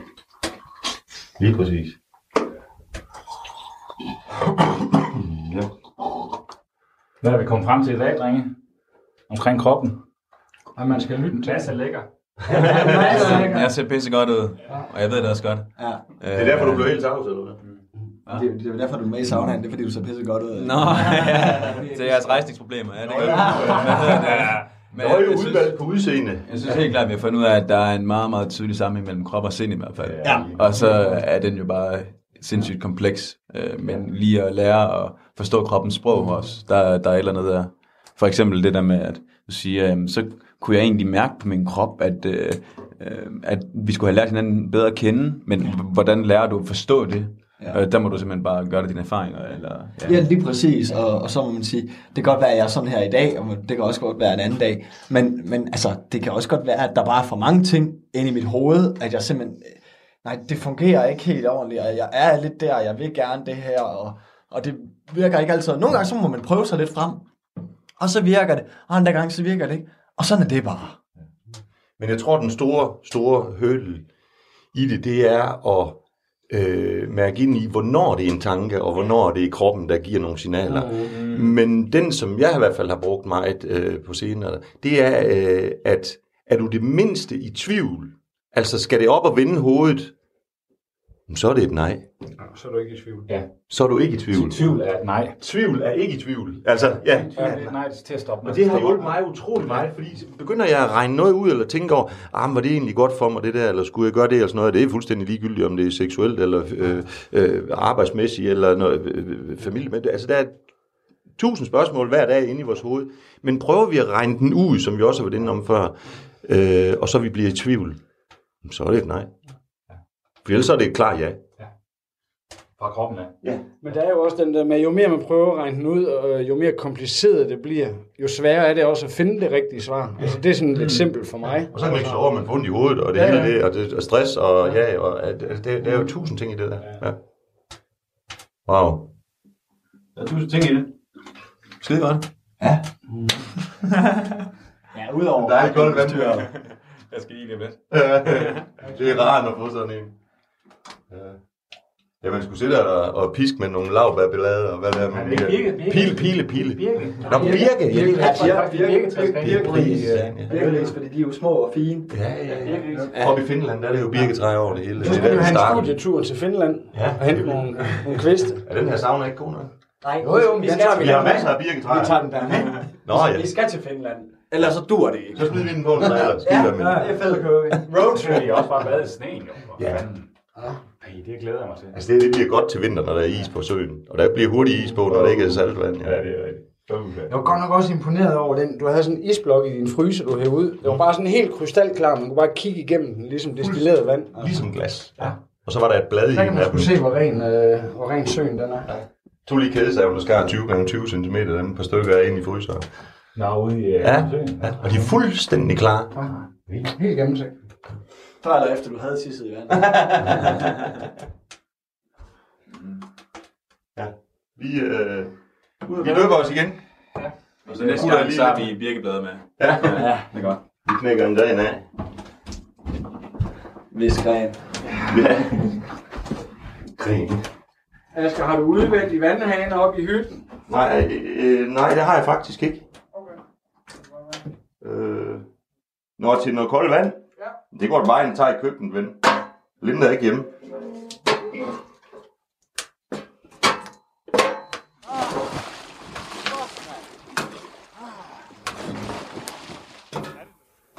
Lige præcis. Ja. Hvad er vi kommet frem til i dag, drenge? Omkring kroppen. At man skal lytte til. Masse lækker. Jeg ser pisse godt ud, og jeg ved det også godt. Ja. Det er derfor, du blev helt tavs, eller hvad? Det, er- det er derfor, du er med i saunaen. Det er, fordi du ser pisse godt ud. Nå, ja. Det er jeres rejsningsproblemer. Ja, det gør det. Men Nøje jeg synes- udvalg på udseende. Jeg synes helt klart, at vi har fundet ud af, at der er en meget, meget tydelig sammenhæng mellem krop og sind i hvert fald. Ja. Og så er den jo bare sindssygt kompleks. Øh, Men lige at lære at forstå kroppens sprog også, der, der er et eller andet der. For eksempel det der med, at du siger, øh, så kunne jeg egentlig mærke på min krop, at, øh, øh, at vi skulle have lært hinanden bedre at kende, men hvordan lærer du at forstå det? Ja. Ja. Der må du simpelthen bare gøre det dine erfaringer. Eller, Ja, lige præcis. Og, og så må man sige, det kan godt være, at jeg er sådan her i dag, og det kan også godt være en anden dag. Men, men altså, det kan også godt være, at der bare er for mange ting inde i mit hoved, at jeg simpelthen... Nej, det fungerer ikke helt ordentligt, og jeg er lidt der, og jeg vil gerne det her, og, og det virker ikke altid. Nogle gange så må man prøve sig lidt frem, og så virker det, og andre gange så virker det ikke. Og sådan er det bare. Men jeg tror, den store, store hurdle i det, det er at øh, mærke ind i, hvornår det er en tanke, og hvornår det er kroppen, der giver nogle signaler. Mm. Men den, som jeg i hvert fald har brugt meget øh, på senere, det er, øh, at er du det mindste i tvivl, altså skal det op og vende hovedet, så er det et nej. Så er du ikke i tvivl. Ja. Så er du ikke i tvivl. Tvivl er et nej. Tvivl er ikke i tvivl. Altså, ja. Ja, det er et nej til at stoppe. Og det har hjulpet mig utrolig meget, fordi begynder jeg at regne noget ud, eller tænke over, ah, var det egentlig godt for mig, det der, eller skulle jeg gøre det, eller sådan noget. Det er fuldstændig ligegyldigt, om det er seksuelt, eller øh, øh, arbejdsmæssigt, eller noget, øh, øh, familie. Men det, altså, der er tusind spørgsmål hver dag inde i vores hoved. Men prøver vi at regne den ud, som vi også har været inde om før, øh, og så vi bliver i tvivl, så er det et nej. For ellers er det et klart ja. Fra kroppen af. Ja. Men der er jo også den der med, jo mere man prøver at regne den ud, og jo mere kompliceret det bliver, jo sværere er det også at finde det rigtige svar. Altså det er sådan lidt simpelt for mig. Og så kan man ikke slå over, man får ondt i hovedet, og det Ja, hele ja. det, og, det, og stress, og ja, og at, altså, det, der er jo tusind ting i det der. Ja. Wow. Der er tusind ting i det. Skide godt. Ja. ja, udover... Der er et godt vand. Jeg skal lige lidt. det er rart at få sådan en. Ja. Ja, man skulle sidde der og, og piske med nogle lavbærbilleder, og hvad der er man det er birke, birke. Pile, pile, pile. Birke. Nå, birke, ja, det er. Ja, Birke, ja. Birkeris, fordi de er jo små og fine. Ja, ja, ja. Oppe i Finland, der er det jo birketræ over det hele. Er vi der have en studietur til Finland Ja. og hente nogle, nogle kviste. Er den her sauna ikke god nok? Nej, Jo, jo, vi skal Vi har masser af birketræer. Vi tager den der. Nå ja, Vi skal til Finland. Ellers så dur det ikke. så smider vi den på en trailer. Ja, med. det er fedt at køre. Roadtrip. er også bare været i sneen, jo. Ja. Det glæder jeg mig til. Altså det, det bliver godt til vinter, når der er is på søen. Og der bliver hurtigt is på, når der ikke er saltvand. Ja, det er rigtigt. Jeg var godt nok også imponeret over den. Du havde sådan en isblok i din fryser, du hævde ud. Det var bare sådan helt krystalklar. Man kunne bare kigge igennem den, ligesom destilleret vand. Ligesom glas. Ja. Og så var der et blad i Der kan en man af dem. sgu se, hvor ren, øh, hvor ren søen den er. To lige kædesaven, der skar 20 gange 20 cm, dem par stykker er inde i fryseren. Nå, ude i... øh, Ja, søen. ja, og de er fuldstændig klar. Helt gennemsigtigt. Før eller efter du havde tisset i vand. Ja. Vi, øh, vi løber os igen. Og så næste gang, så har vi birkebladet med. Ja, Ja, Det er godt. vi knækker en gren af. hvis gren. Ja. Gren. Asger, har du udvendt i vandhanen op i hytten? Nej, øh, nej, det har jeg faktisk ikke. Øh, når til noget koldt vand? Ja. Det går ind og tager i køkkenet, ven. Linda er ikke hjemme.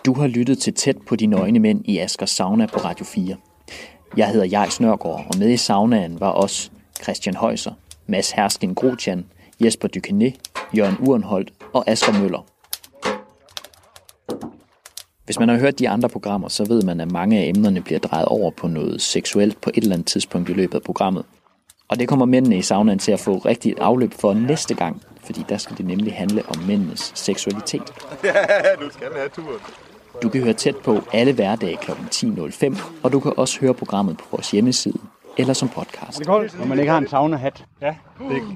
Du har lyttet til Tæt på de nøgne mænd i Askers Sauna på Radio 4. Jeg hedder Jais Nørgaard, og med i saunaen var os Christian Højser, Mads Herskin Grotjan, Jesper Dykené, Jørgen Urenholdt og Asger Møller. Hvis man har hørt de andre programmer, så ved man, at mange af emnerne bliver drejet over på noget seksuelt på et eller andet tidspunkt i løbet af programmet. Og det kommer mændene i saunaen til at få rigtigt afløb for næste gang, fordi der skal det nemlig handle om mændenes seksualitet. Ja, du skal have turen. Du kan høre tæt på alle hverdage kl. 10.05, og du kan også høre programmet på vores hjemmeside eller som podcast. Det er koldt, når man ikke har en sauna-hat. Ja, det er,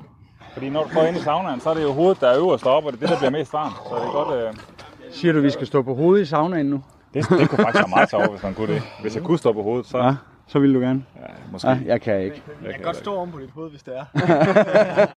fordi når du går ind i saunaen, så er det jo hovedet, der er øverst op, og det er det, der bliver mest varmt. Så det er godt... Øh... Siger du, vi skal stå på hovedet i saunaen nu? Det, det kunne faktisk være meget sjovt, hvis man kunne det. Hvis jeg kunne stå på hovedet, så... Ja. Så vil du gerne? Ja, måske. Ja, jeg kan ikke. Jeg kan godt stå oven på dit hoved, hvis det er.